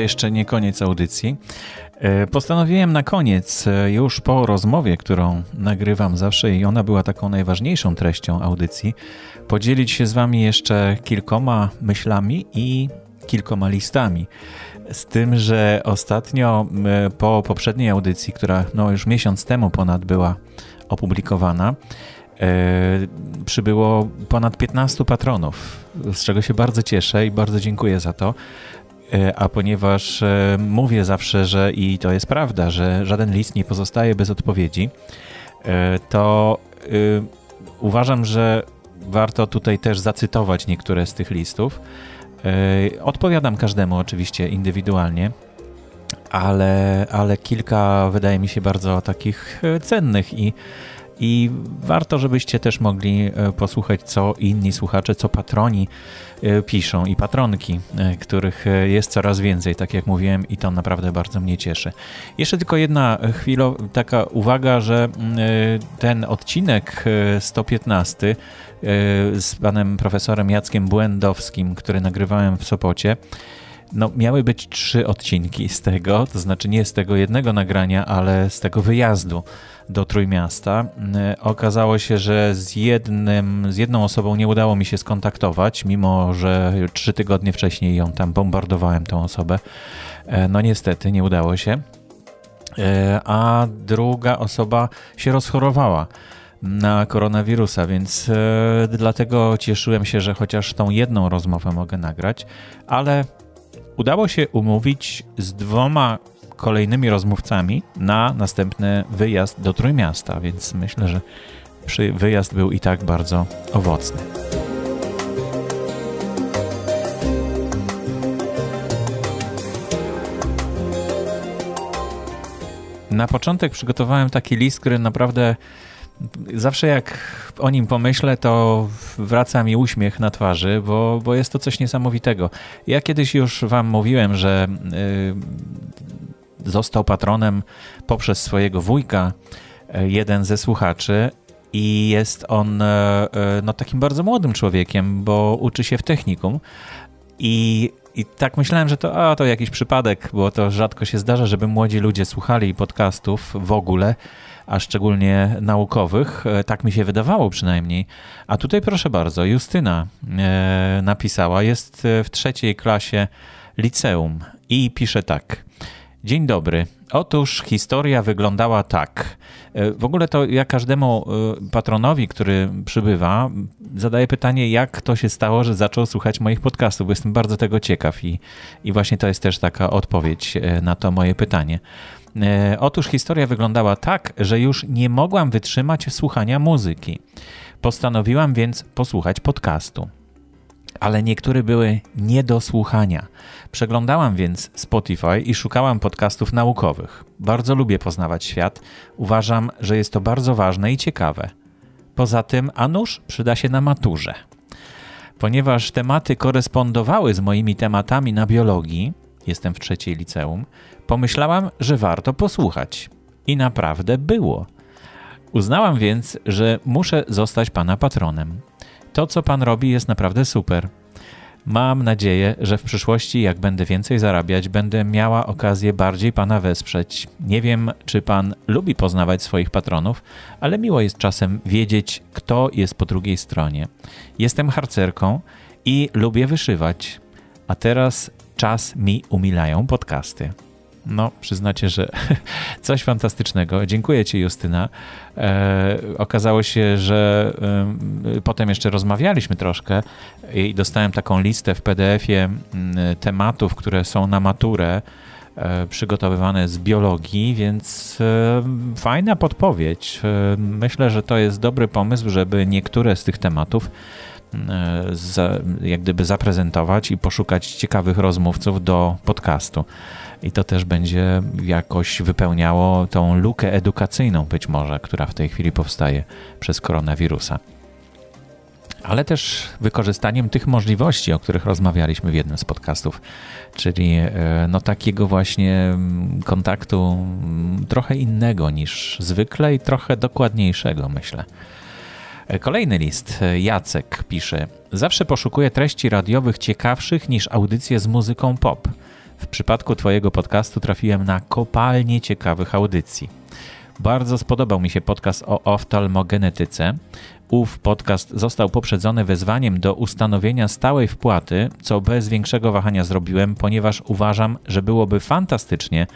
A: Jeszcze nie koniec audycji. E, postanowiłem na koniec, e, już po rozmowie, którą nagrywam zawsze i ona była taką najważniejszą treścią audycji, podzielić się z Wami jeszcze kilkoma myślami i kilkoma listami. Z tym, że ostatnio po poprzedniej audycji, która no już miesiąc temu ponad była opublikowana, e, przybyło ponad 15 patronów, z czego się bardzo cieszę i bardzo dziękuję za to. E, a ponieważ e, mówię zawsze, że i to jest prawda, że żaden list nie pozostaje bez odpowiedzi, e, to uważam, że warto tutaj też zacytować niektóre z tych listów. Odpowiadam każdemu oczywiście indywidualnie, ale, ale kilka wydaje mi się bardzo takich cennych i i warto, żebyście też mogli e, posłuchać, co inni słuchacze, co patroni e, piszą i patronki, e, których jest coraz więcej, tak jak mówiłem, i to naprawdę bardzo mnie cieszy. Jeszcze tylko jedna chwila, taka uwaga, że ten odcinek 115 z panem profesorem Jackiem Błędowskim, który nagrywałem w Sopocie, no, miały być trzy odcinki z tego, to znaczy nie z tego jednego nagrania, ale z tego wyjazdu do Trójmiasta. E, okazało się, że z, jednym, z jedną osobą nie udało mi się skontaktować, mimo że trzy tygodnie wcześniej ją tam bombardowałem, tą osobę. E, no niestety, nie udało się. E, a druga osoba się rozchorowała na koronawirusa, więc dlatego cieszyłem się, że chociaż tą jedną rozmowę mogę nagrać, ale udało się umówić z dwoma kolejnymi rozmówcami na następny wyjazd do Trójmiasta, więc myślę, że wyjazd był i tak bardzo owocny. Na początek przygotowałem taki list, który naprawdę zawsze jak o nim pomyślę, to wraca mi uśmiech na twarzy, bo, bo jest to coś niesamowitego. Ja kiedyś już Wam mówiłem, że yy, został patronem poprzez swojego wujka, yy, jeden ze słuchaczy. I jest on yy, no, takim bardzo młodym człowiekiem, bo uczy się w technikum. I i tak myślałem, że to, a, to jakiś przypadek, bo to rzadko się zdarza, żeby młodzi ludzie słuchali podcastów w ogóle a szczególnie naukowych. E, tak mi się wydawało przynajmniej. A tutaj proszę bardzo, Justyna e, napisała, jest e, w trzeciej klasie liceum i pisze tak. Dzień dobry. Otóż historia wyglądała tak. W ogóle to ja każdemu patronowi, który przybywa, zadaję pytanie, jak to się stało, że zaczął słuchać moich podcastów, bo jestem bardzo tego ciekaw i, i właśnie to jest też taka odpowiedź na to moje pytanie. E, otóż historia wyglądała tak, że już nie mogłam wytrzymać słuchania muzyki. Postanowiłam więc posłuchać podcastu. Ale niektóre były nie do słuchania. Przeglądałam więc Spotify i szukałam podcastów naukowych. Bardzo lubię poznawać świat. Uważam, że jest to bardzo ważne i ciekawe. Poza tym, a nuż przyda się na maturze. Ponieważ tematy korespondowały z moimi tematami na biologii, jestem w trzeciej liceum, Pomyślałam, że warto posłuchać. I naprawdę było. Uznałam więc, że muszę zostać pana patronem. To, co pan robi, jest naprawdę super. Mam nadzieję, że w przyszłości, jak będę więcej zarabiać, będę miała okazję bardziej pana wesprzeć. Nie wiem, czy pan lubi poznawać swoich patronów, ale miło jest czasem wiedzieć, kto jest po drugiej stronie. Jestem harcerką i lubię wyszywać. A teraz czas mi umilają podcasty. No, przyznacie, że coś fantastycznego. Dziękuję Ci, Justyna. E, okazało się, że e, potem jeszcze rozmawialiśmy troszkę i dostałem taką listę w PDF-ie tematów, które są na maturę e, przygotowywane z biologii, więc fajna podpowiedź. E, myślę, że to jest dobry pomysł, żeby niektóre z tych tematów za, jak gdyby zaprezentować i poszukać ciekawych rozmówców do podcastu i to też będzie jakoś wypełniało tą lukę edukacyjną, być może, która w tej chwili powstaje przez koronawirusa. Ale też wykorzystaniem tych możliwości, o których rozmawialiśmy w jednym z podcastów, czyli e, no, takiego właśnie mm, kontaktu mm, trochę innego niż zwykle i trochę dokładniejszego, myślę. E, kolejny list. Jacek pisze: Zawsze poszukuję treści radiowych ciekawszych niż audycje z muzyką pop. W przypadku Twojego podcastu trafiłem na kopalnię ciekawych audycji. Bardzo spodobał mi się podcast o oftalmogenetyce. Ów podcast został poprzedzony wezwaniem do ustanowienia stałej wpłaty, co bez większego wahania zrobiłem, ponieważ uważam, że byłoby fantastycznie,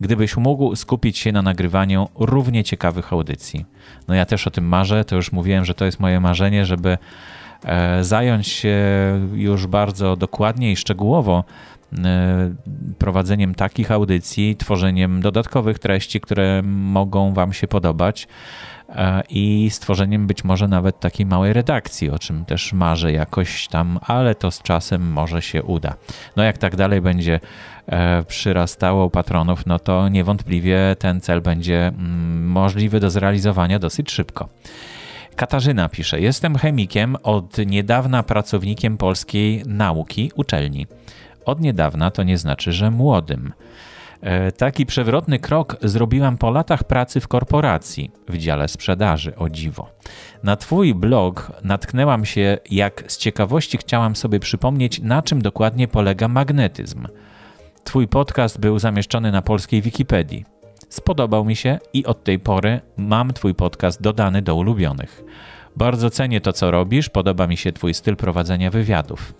A: gdybyś mógł skupić się na nagrywaniu równie ciekawych audycji. No ja też o tym marzę, to już mówiłem, że to jest moje marzenie, żeby e, zająć się już bardzo dokładnie i szczegółowo prowadzeniem takich audycji, tworzeniem dodatkowych treści, które mogą Wam się podobać e, i stworzeniem być może nawet takiej małej redakcji, o czym też marzę jakoś tam, ale to z czasem może się uda. No jak tak dalej będzie przyrastało patronów, no to niewątpliwie ten cel będzie mm, możliwy do zrealizowania dosyć szybko. Katarzyna pisze: Jestem chemikiem, od niedawna pracownikiem polskiej nauki uczelni. Od niedawna to nie znaczy, że młodym. E, taki przewrotny krok zrobiłam po latach pracy w korporacji, w dziale sprzedaży, o dziwo. Na Twój blog natknęłam się, jak z ciekawości chciałam sobie przypomnieć, na czym dokładnie polega magnetyzm. Twój podcast był zamieszczony na polskiej Wikipedii. Spodobał mi się i od tej pory mam Twój podcast dodany do ulubionych. Bardzo cenię to, co robisz, podoba mi się Twój styl prowadzenia wywiadów.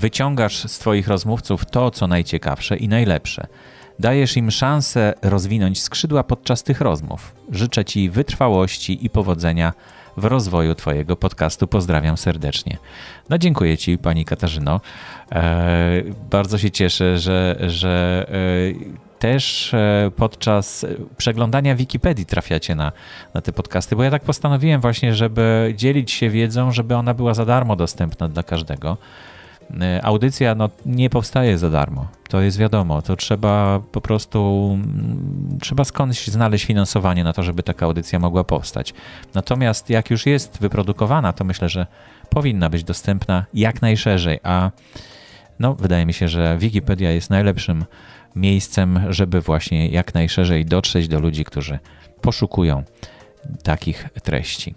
A: Wyciągasz z Twoich rozmówców to, co najciekawsze i najlepsze. Dajesz im szansę rozwinąć skrzydła podczas tych rozmów. Życzę Ci wytrwałości i powodzenia w rozwoju Twojego podcastu. Pozdrawiam serdecznie. No dziękuję Ci, Pani Katarzyno. E, bardzo się cieszę, że, że e, też e, podczas przeglądania Wikipedii trafiacie na, na te podcasty, bo ja tak postanowiłem właśnie, żeby dzielić się wiedzą, żeby ona była za darmo dostępna dla każdego. E, audycja no, nie powstaje za darmo. To jest wiadomo. To trzeba po prostu mm, trzeba skądś znaleźć finansowanie na to, żeby taka audycja mogła powstać. Natomiast jak już jest wyprodukowana, to myślę, że powinna być dostępna jak najszerzej, a no, wydaje mi się, że Wikipedia jest najlepszym miejscem, żeby właśnie jak najszerzej dotrzeć do ludzi, którzy poszukują takich treści.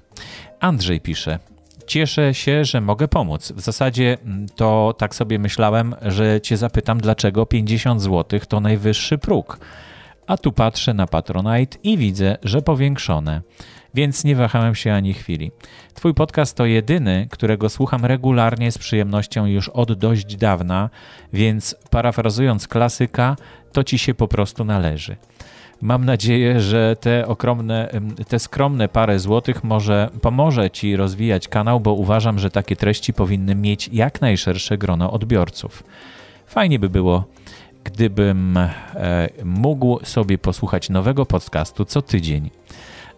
A: Andrzej pisze: Cieszę się, że mogę pomóc. W zasadzie mm, to tak sobie myślałem, że Cię zapytam, dlaczego 50 zł to najwyższy próg. A tu patrzę na Patronite i widzę, że powiększone, więc nie wahałem się ani chwili. Twój podcast to jedyny, którego słucham regularnie z przyjemnością już od dość dawna, więc parafrazując klasyka, to ci się po prostu należy. Mam nadzieję, że te okromne, te skromne parę złotych może pomoże Ci rozwijać kanał, bo uważam, że takie treści powinny mieć jak najszersze grono odbiorców. Fajnie by było, gdybym e, mógł sobie posłuchać nowego podcastu co tydzień.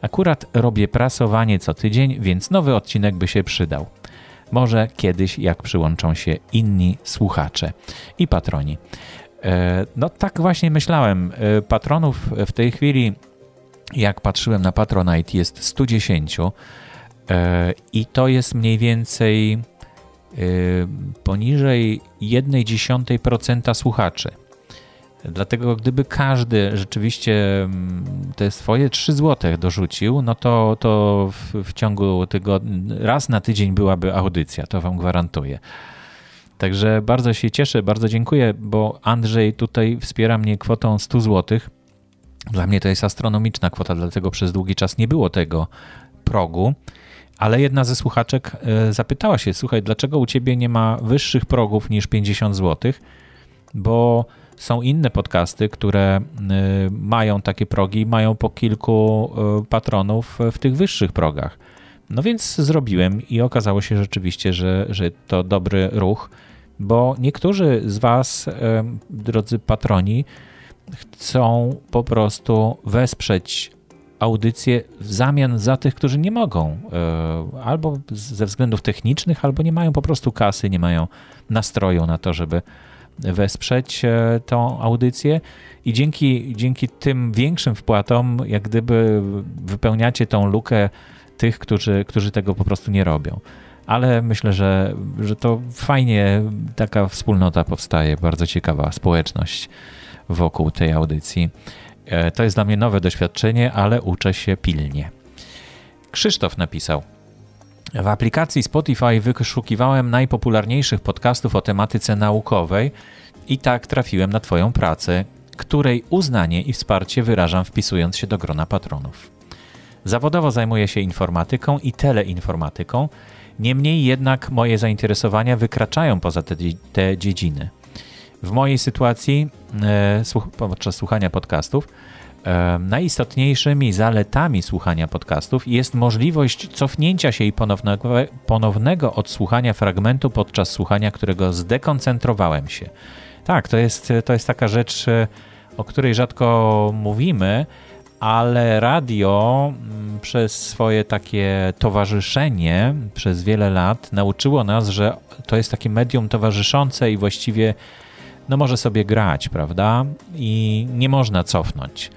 A: Akurat robię prasowanie co tydzień, więc nowy odcinek by się przydał. Może kiedyś, jak przyłączą się inni słuchacze i patroni. E, no tak właśnie myślałem. E, patronów w tej chwili, jak patrzyłem na Patronite, jest 110 e, i to jest mniej więcej poniżej 1,1% słuchaczy. Dlatego gdyby każdy rzeczywiście mm, te swoje 3 zł dorzucił, no to, to w, w ciągu tego raz na tydzień byłaby audycja, to wam gwarantuję. Także bardzo się cieszę, bardzo dziękuję, bo Andrzej tutaj wspiera mnie kwotą 100 zł. Dla mnie to jest astronomiczna kwota, dlatego przez długi czas nie było tego progu. Ale jedna ze słuchaczek e, zapytała się: Słuchaj, dlaczego u ciebie nie ma wyższych progów niż 50 zł? Bo są inne podcasty, które e, mają takie progi, mają po kilku e, patronów w tych wyższych progach. No więc zrobiłem i okazało się rzeczywiście, że, że to dobry ruch, bo niektórzy z Was, drodzy patroni, chcą po prostu wesprzeć audycję w zamian za tych, którzy nie mogą, e, albo ze względów technicznych, albo nie mają po prostu kasy, nie mają nastroju na to, żeby wesprzeć e, tą audycję. I dzięki, dzięki tym większym wpłatom, jak gdyby wypełniacie tą lukę tych, którzy, którzy tego po prostu nie robią. Ale myślę, że, że to fajnie taka wspólnota powstaje, bardzo ciekawa społeczność wokół tej audycji. E, to jest dla mnie nowe doświadczenie, ale uczę się pilnie. Krzysztof napisał. W aplikacji Spotify wyszukiwałem najpopularniejszych podcastów o tematyce naukowej i tak trafiłem na Twoją pracę, której uznanie i wsparcie wyrażam wpisując się do grona patronów. Zawodowo zajmuję się informatyką i teleinformatyką, niemniej jednak moje zainteresowania wykraczają poza te, te dziedziny. W mojej sytuacji e, podczas słuchania podcastów e, najistotniejszymi zaletami słuchania podcastów jest możliwość cofnięcia się i ponownego, ponownego odsłuchania fragmentu podczas słuchania, którego zdekoncentrowałem się. Tak, to jest, to jest taka rzecz, e, o której rzadko mówimy, ale radio mm, przez swoje takie towarzyszenie przez wiele lat nauczyło nas, że to jest takie medium towarzyszące i właściwie no może sobie grać, prawda? I nie można cofnąć.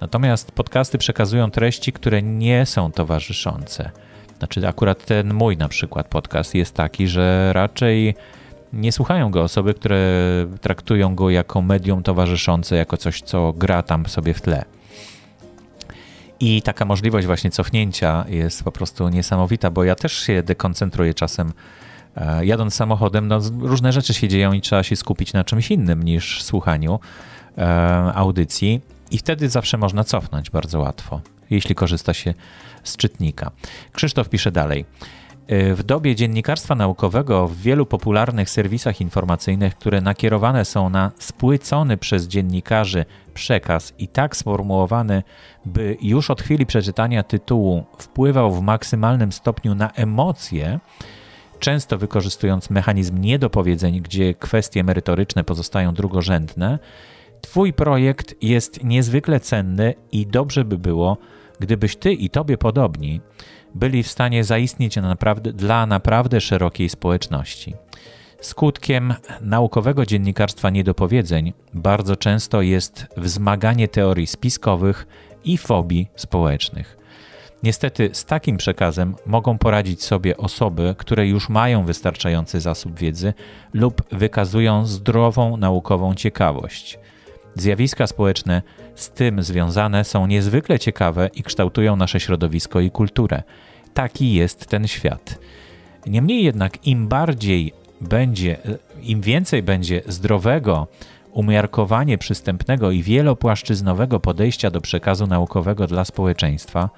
A: Natomiast podcasty przekazują treści, które nie są towarzyszące. Znaczy, akurat ten mój na przykład podcast jest taki, że raczej nie słuchają go osoby, które traktują go jako medium towarzyszące, jako coś, co gra tam sobie w tle. I taka możliwość właśnie cofnięcia jest po prostu niesamowita, bo ja też się dekoncentruję czasem. E, jadąc samochodem, no, różne rzeczy się dzieją i trzeba się skupić na czymś innym niż słuchaniu e, audycji, i wtedy zawsze można cofnąć bardzo łatwo, jeśli korzysta się z czytnika. Krzysztof pisze dalej. E, w dobie dziennikarstwa naukowego w wielu popularnych serwisach informacyjnych, które nakierowane są na spłycony przez dziennikarzy przekaz i tak sformułowany, by już od chwili przeczytania tytułu wpływał w maksymalnym stopniu na emocje, często wykorzystując mechanizm niedopowiedzeń, gdzie kwestie merytoryczne pozostają drugorzędne, Twój projekt jest niezwykle cenny i dobrze by było, gdybyś ty i tobie podobni byli w stanie zaistnieć naprawdę, dla naprawdę szerokiej społeczności. Skutkiem naukowego dziennikarstwa niedopowiedzeń bardzo często jest wzmaganie teorii spiskowych i fobii społecznych. Niestety z takim przekazem mogą poradzić sobie osoby, które już mają wystarczający zasób wiedzy lub wykazują zdrową naukową ciekawość. Zjawiska społeczne z tym związane są niezwykle ciekawe i kształtują nasze środowisko i kulturę. Taki jest ten świat. Niemniej jednak, im bardziej będzie, im więcej będzie zdrowego, umiarkowanie przystępnego i wielopłaszczyznowego podejścia do przekazu naukowego dla społeczeństwa,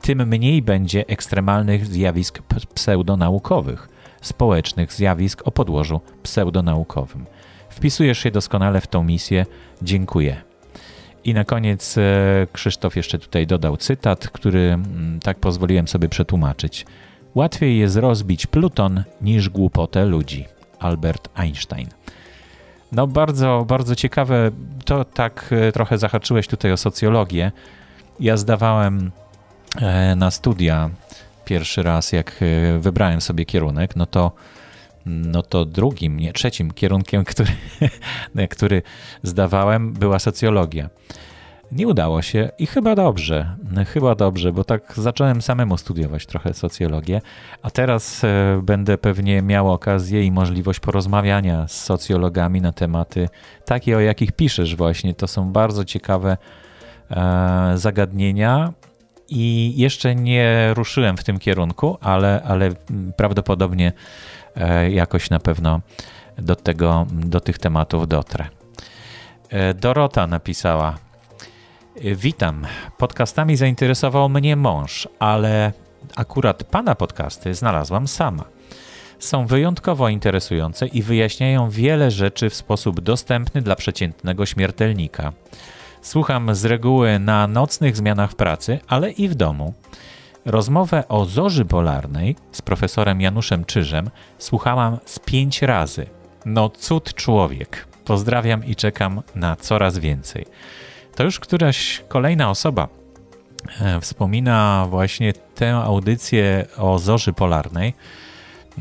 A: tym mniej będzie ekstremalnych zjawisk pseudonaukowych, społecznych zjawisk o podłożu pseudonaukowym. Wpisujesz się doskonale w tą misję. Dziękuję. I na koniec e, Krzysztof jeszcze tutaj dodał cytat, który mm, tak pozwoliłem sobie przetłumaczyć. Łatwiej jest rozbić Pluton niż głupotę ludzi. Albert Einstein. No bardzo, bardzo ciekawe. To tak e, trochę zahaczyłeś tutaj o socjologię. Ja zdawałem e, na studia pierwszy raz, jak wybrałem sobie kierunek, no to no to drugim, nie trzecim kierunkiem, który, który zdawałem, była socjologia. Nie udało się i chyba dobrze, chyba dobrze, bo tak zacząłem samemu studiować trochę socjologię, a teraz e, będę pewnie miał okazję i możliwość porozmawiania z socjologami na tematy takie, o jakich piszesz właśnie. To są bardzo ciekawe e, zagadnienia i jeszcze nie ruszyłem w tym kierunku, ale, ale prawdopodobnie jakoś na pewno do, tego, do tych tematów dotrę. Dorota napisała: Witam. Podcastami zainteresował mnie mąż, ale akurat pana podcasty znalazłam sama. Są wyjątkowo interesujące i wyjaśniają wiele rzeczy w sposób dostępny dla przeciętnego śmiertelnika. Słucham z reguły na nocnych zmianach pracy, ale i w domu. Rozmowę o zorzy polarnej z profesorem Januszem Czyżem słuchałam z pięć razy. No cud człowiek. Pozdrawiam i czekam na coraz więcej to już któraś kolejna osoba e, wspomina właśnie tę audycję o zorzy polarnej.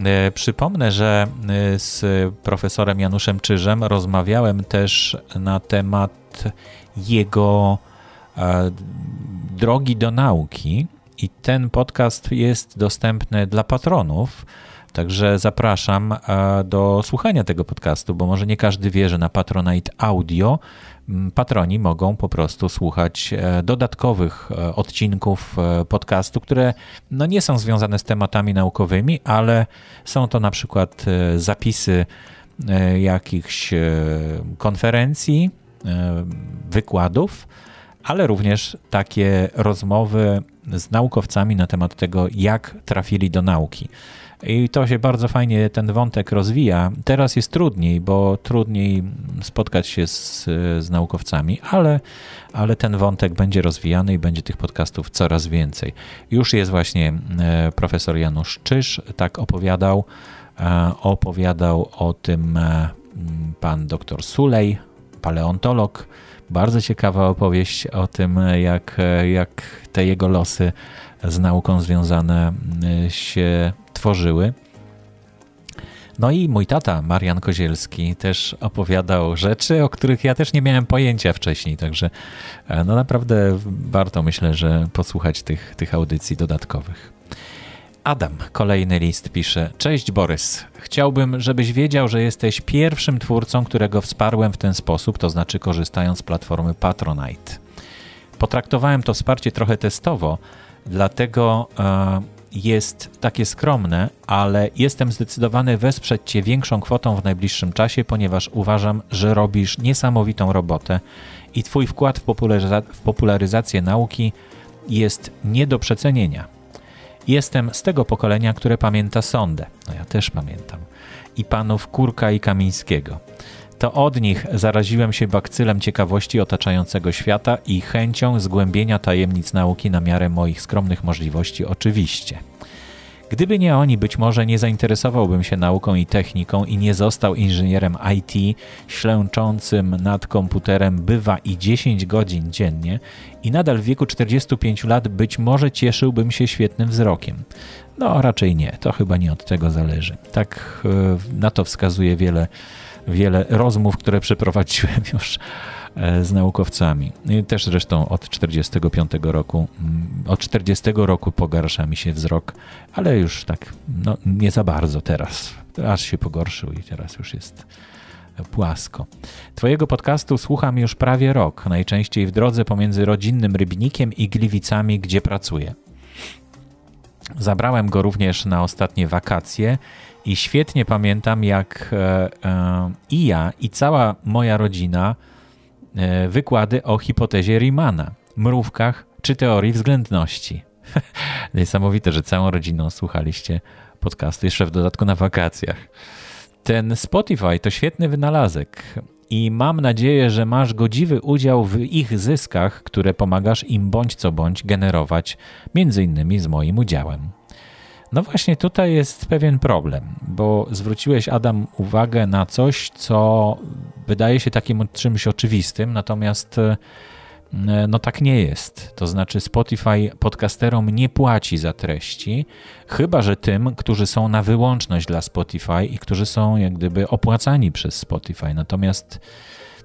A: E, przypomnę, że e, z profesorem Januszem Czyżem rozmawiałem też na temat jego drogi do nauki i ten podcast jest dostępny dla patronów. Także zapraszam do słuchania tego podcastu, bo może nie każdy wie, że na Patronite Audio patroni mogą po prostu słuchać e, dodatkowych e, odcinków e, podcastu, które no nie są związane z tematami naukowymi, ale są to na przykład zapisy e, jakichś e, konferencji, e, wykładów, ale również takie rozmowy z naukowcami na temat tego, jak trafili do nauki. I to się bardzo fajnie ten wątek rozwija. Teraz jest trudniej, bo trudniej spotkać się z, z naukowcami, ale, ale ten wątek będzie rozwijany i będzie tych podcastów coraz więcej. Już jest właśnie e, profesor Janusz Czyż, tak opowiadał. E, opowiadał o tym e, pan doktor Sulej, paleontolog. Bardzo ciekawa opowieść o tym, jak, jak te jego losy z nauką związane się tworzyły. No i mój tata, Marian Kozielski, też opowiadał rzeczy, o których ja też nie miałem pojęcia wcześniej, także e, no naprawdę warto myślę, że posłuchać tych, tych audycji dodatkowych. Adam, kolejny list pisze: Cześć Borys. Chciałbym, żebyś wiedział, że jesteś pierwszym twórcą, którego wsparłem w ten sposób, to znaczy korzystając z platformy Patronite. Potraktowałem to wsparcie trochę testowo, dlatego e, jest takie skromne, ale jestem zdecydowany wesprzeć Cię większą kwotą w najbliższym czasie, ponieważ uważam, że robisz niesamowitą robotę i Twój wkład w, popularyza w popularyzację nauki jest nie do przecenienia. Jestem z tego pokolenia, które pamięta sondę. No ja też pamiętam. I panów Kurka i Kamińskiego. To od nich zaraziłem się bakcylem ciekawości otaczającego świata i chęcią zgłębienia tajemnic nauki na miarę moich skromnych możliwości, oczywiście. Gdyby nie oni, być może nie zainteresowałbym się nauką i techniką i nie został inżynierem IT, ślęczącym nad komputerem bywa i 10 godzin dziennie i nadal w wieku 45 lat być może cieszyłbym się świetnym wzrokiem. No, raczej nie, to chyba nie od tego zależy. Tak e, na to wskazuje wiele wiele rozmów, które przeprowadziłem już z naukowcami. Też zresztą od 45 roku, mm, od 40 roku pogarsza mi się wzrok, ale już tak no, nie za bardzo teraz. Aż się pogorszył i teraz już jest płasko. Twojego podcastu słucham już prawie rok, najczęściej w drodze pomiędzy rodzinnym Rybnikiem i Gliwicami, gdzie pracuję. Zabrałem go również na ostatnie wakacje i świetnie pamiętam, jak e, e, i ja, i cała moja rodzina e, wykłady o hipotezie Riemanna, mrówkach czy teorii względności. Niesamowite, że całą rodziną słuchaliście podcastu, jeszcze w dodatku na wakacjach. Ten Spotify to świetny wynalazek i mam nadzieję, że masz godziwy udział w ich zyskach, które pomagasz im bądź co bądź generować, między innymi z moim udziałem. No właśnie tutaj jest pewien problem, bo zwróciłeś, Adam, uwagę na coś, co wydaje się takim czymś oczywistym, natomiast e, no tak nie jest. To znaczy Spotify podcasterom nie płaci za treści, chyba że tym, którzy są na wyłączność dla Spotify i którzy są jak gdyby opłacani przez Spotify. Natomiast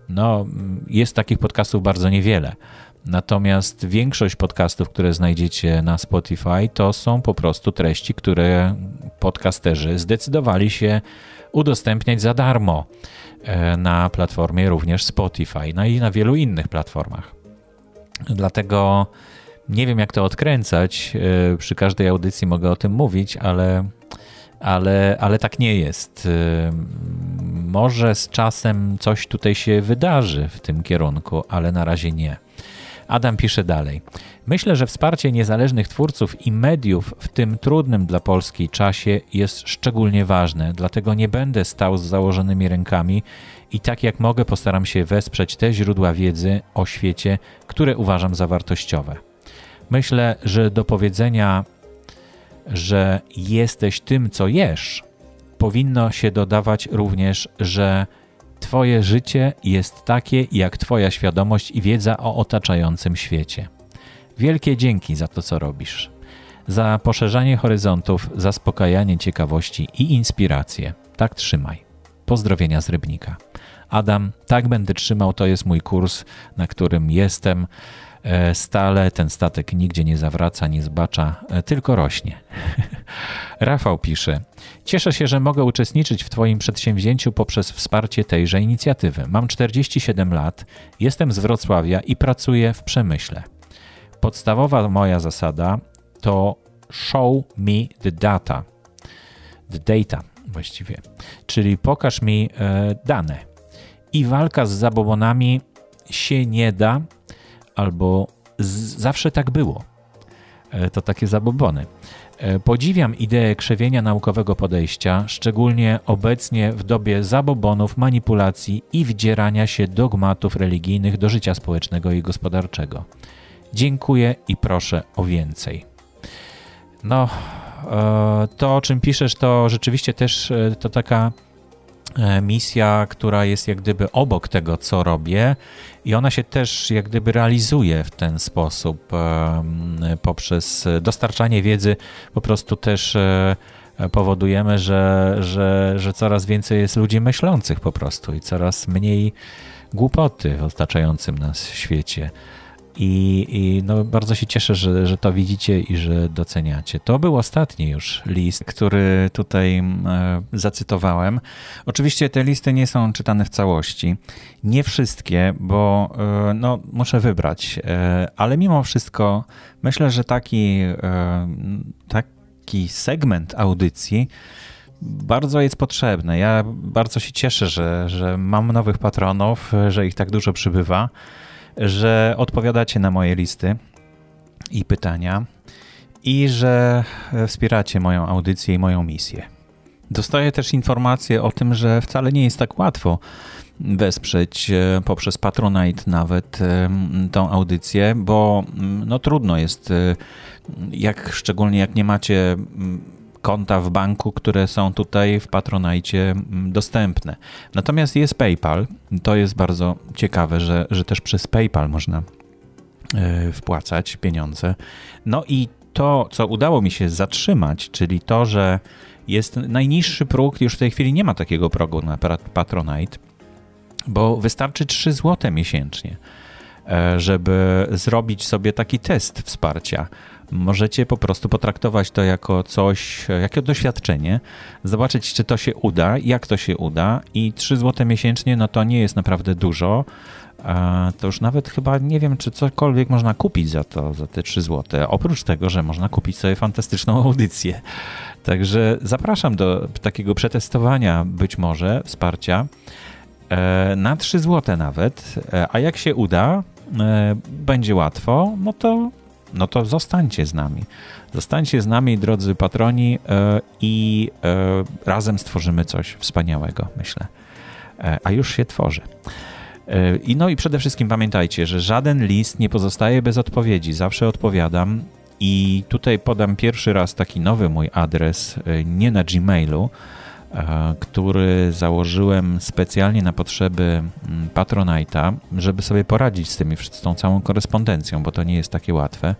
A: no, jest takich podcastów bardzo niewiele. Natomiast większość podcastów, które znajdziecie na Spotify, to są po prostu treści, które podcasterzy zdecydowali się udostępniać za darmo e, na platformie również Spotify, no i na wielu innych platformach. Dlatego nie wiem, jak to odkręcać. E, przy każdej audycji mogę o tym mówić, ale, ale, ale tak nie jest. E, może z czasem coś tutaj się wydarzy w tym kierunku, ale na razie nie. Adam pisze dalej. Myślę, że wsparcie niezależnych twórców i mediów w tym trudnym dla Polski czasie jest szczególnie ważne, dlatego nie będę stał z założonymi rękami i tak jak mogę postaram się wesprzeć te źródła wiedzy o świecie, które uważam za wartościowe. Myślę, że do powiedzenia, że jesteś tym, co jesz, powinno się dodawać również, że Twoje życie jest takie, jak Twoja świadomość i wiedza o otaczającym świecie. Wielkie dzięki za to, co robisz. Za poszerzanie horyzontów, zaspokajanie ciekawości i inspirację. Tak trzymaj. Pozdrowienia z Rybnika. Adam, tak będę trzymał, to jest mój kurs, na którym jestem. E, stale ten statek nigdzie nie zawraca, nie zbacza, e, tylko rośnie. Rafał pisze: Cieszę się, że mogę uczestniczyć w Twoim przedsięwzięciu poprzez wsparcie tejże inicjatywy. Mam 47 lat, jestem z Wrocławia i pracuję w przemyśle. Podstawowa moja zasada to show me the data. The data. właściwie. Czyli pokaż mi e, dane. I walka z zabobonami się nie da, albo zawsze tak było. E, to takie zabobony. E, podziwiam ideę krzewienia naukowego podejścia, szczególnie obecnie w dobie zabobonów, manipulacji i wdzierania się dogmatów religijnych do życia społecznego i gospodarczego. Dziękuję i proszę o więcej. No, e, to o czym piszesz, to rzeczywiście też to taka misja, która jest jak gdyby obok tego, co robię, i ona się też jak gdyby realizuje w ten sposób poprzez dostarczanie wiedzy, po prostu też e, powodujemy, że, że, że coraz więcej jest ludzi myślących po prostu i coraz mniej głupoty w otaczającym nas świecie. I, I, no, bardzo się cieszę, że, że to widzicie i że doceniacie. To był ostatni już list, który tutaj e, zacytowałem. Oczywiście te listy nie są czytane w całości. Nie wszystkie, bo e, no, muszę wybrać. E, ale mimo wszystko myślę, że taki, taki segment audycji bardzo jest potrzebny. Ja bardzo się cieszę, że, że mam nowych patronów, że ich tak dużo przybywa że odpowiadacie na moje listy i pytania i że wspieracie moją audycję i moją misję. Dostaję też informacje o tym, że wcale nie jest tak łatwo wesprzeć e, poprzez Patronite nawet e, tą audycję, bo no trudno jest, e, jak, szczególnie jak nie macie konta w banku, które są tutaj w Patronajcie mm, dostępne. Natomiast jest PayPal. To jest bardzo ciekawe, że, że też przez PayPal można e, wpłacać pieniądze. No i to, co udało mi się zatrzymać, czyli to, że jest najniższy próg, już w tej chwili nie ma takiego progu na Patronite, bo wystarczy 3 zł miesięcznie, e, żeby zrobić sobie taki test wsparcia możecie po prostu potraktować to jako coś, jako doświadczenie, zobaczyć, czy to się uda, jak to się uda i 3 zł miesięcznie, no to nie jest naprawdę dużo. To już nawet chyba nie wiem, czy cokolwiek można kupić za to, za te 3 zł. Oprócz tego, że można kupić sobie fantastyczną audycję. Także zapraszam do takiego przetestowania, być może wsparcia e, na 3 zł nawet. E, a jak się uda, e, będzie łatwo, no to no to zostańcie z nami. Zostańcie z nami, drodzy patroni, e, i e, razem stworzymy coś wspaniałego, myślę. E, a już się tworzy. I no i przede wszystkim pamiętajcie, że żaden list nie pozostaje bez odpowiedzi. Zawsze odpowiadam. I tutaj podam pierwszy raz taki nowy mój adres, nie na Gmailu, który założyłem specjalnie na potrzeby mm, Patronite'a, żeby sobie poradzić z, tymi, z tą całą korespondencją, bo to nie jest takie łatwe.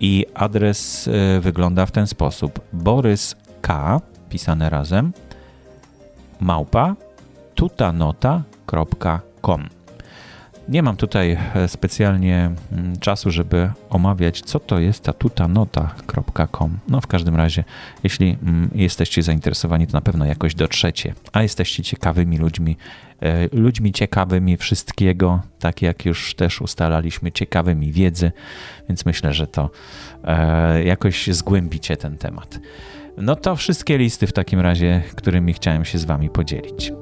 A: I adres e, wygląda w ten sposób: Borys K, pisane razem, małpa tutanota.com. Nie mam tutaj e, specjalnie mm, czasu, żeby omawiać, co to jest ta tutanota.com. No w każdym razie, jeśli mm, jesteście zainteresowani, to na pewno jakoś dotrzecie. A jesteście ciekawymi ludźmi, e, ludźmi ciekawymi wszystkiego, tak jak już też ustalaliśmy, ciekawymi wiedzy, więc myślę, że to e, jakoś zgłębicie ten temat. No to wszystkie listy w takim razie, którymi chciałem się z Wami podzielić.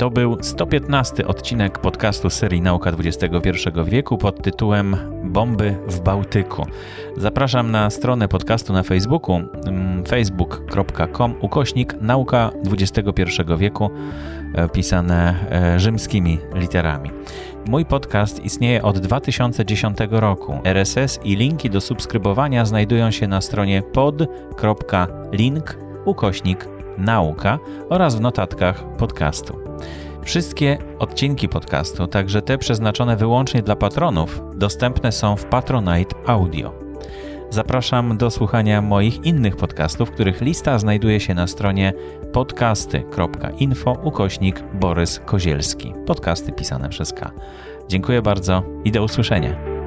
A: To był 115 odcinek podcastu serii Nauka XXI wieku pod tytułem Bomby w Bałtyku. Zapraszam na stronę podcastu na Facebooku mm, facebook.com ukośnik Nauka XXI wieku e, pisane e, rzymskimi literami. Mój podcast istnieje od 2010 roku. RSS i linki do subskrybowania znajdują się na stronie pod.link ukośnik nauka oraz w notatkach podcastu. Wszystkie odcinki podcastu, także te przeznaczone wyłącznie dla patronów, dostępne są w Patronite Audio. Zapraszam do słuchania moich innych podcastów, których lista znajduje się na stronie podcasty.info ukośnik Borys Kozielski. Podcasty pisane przez K. Dziękuję bardzo i do usłyszenia.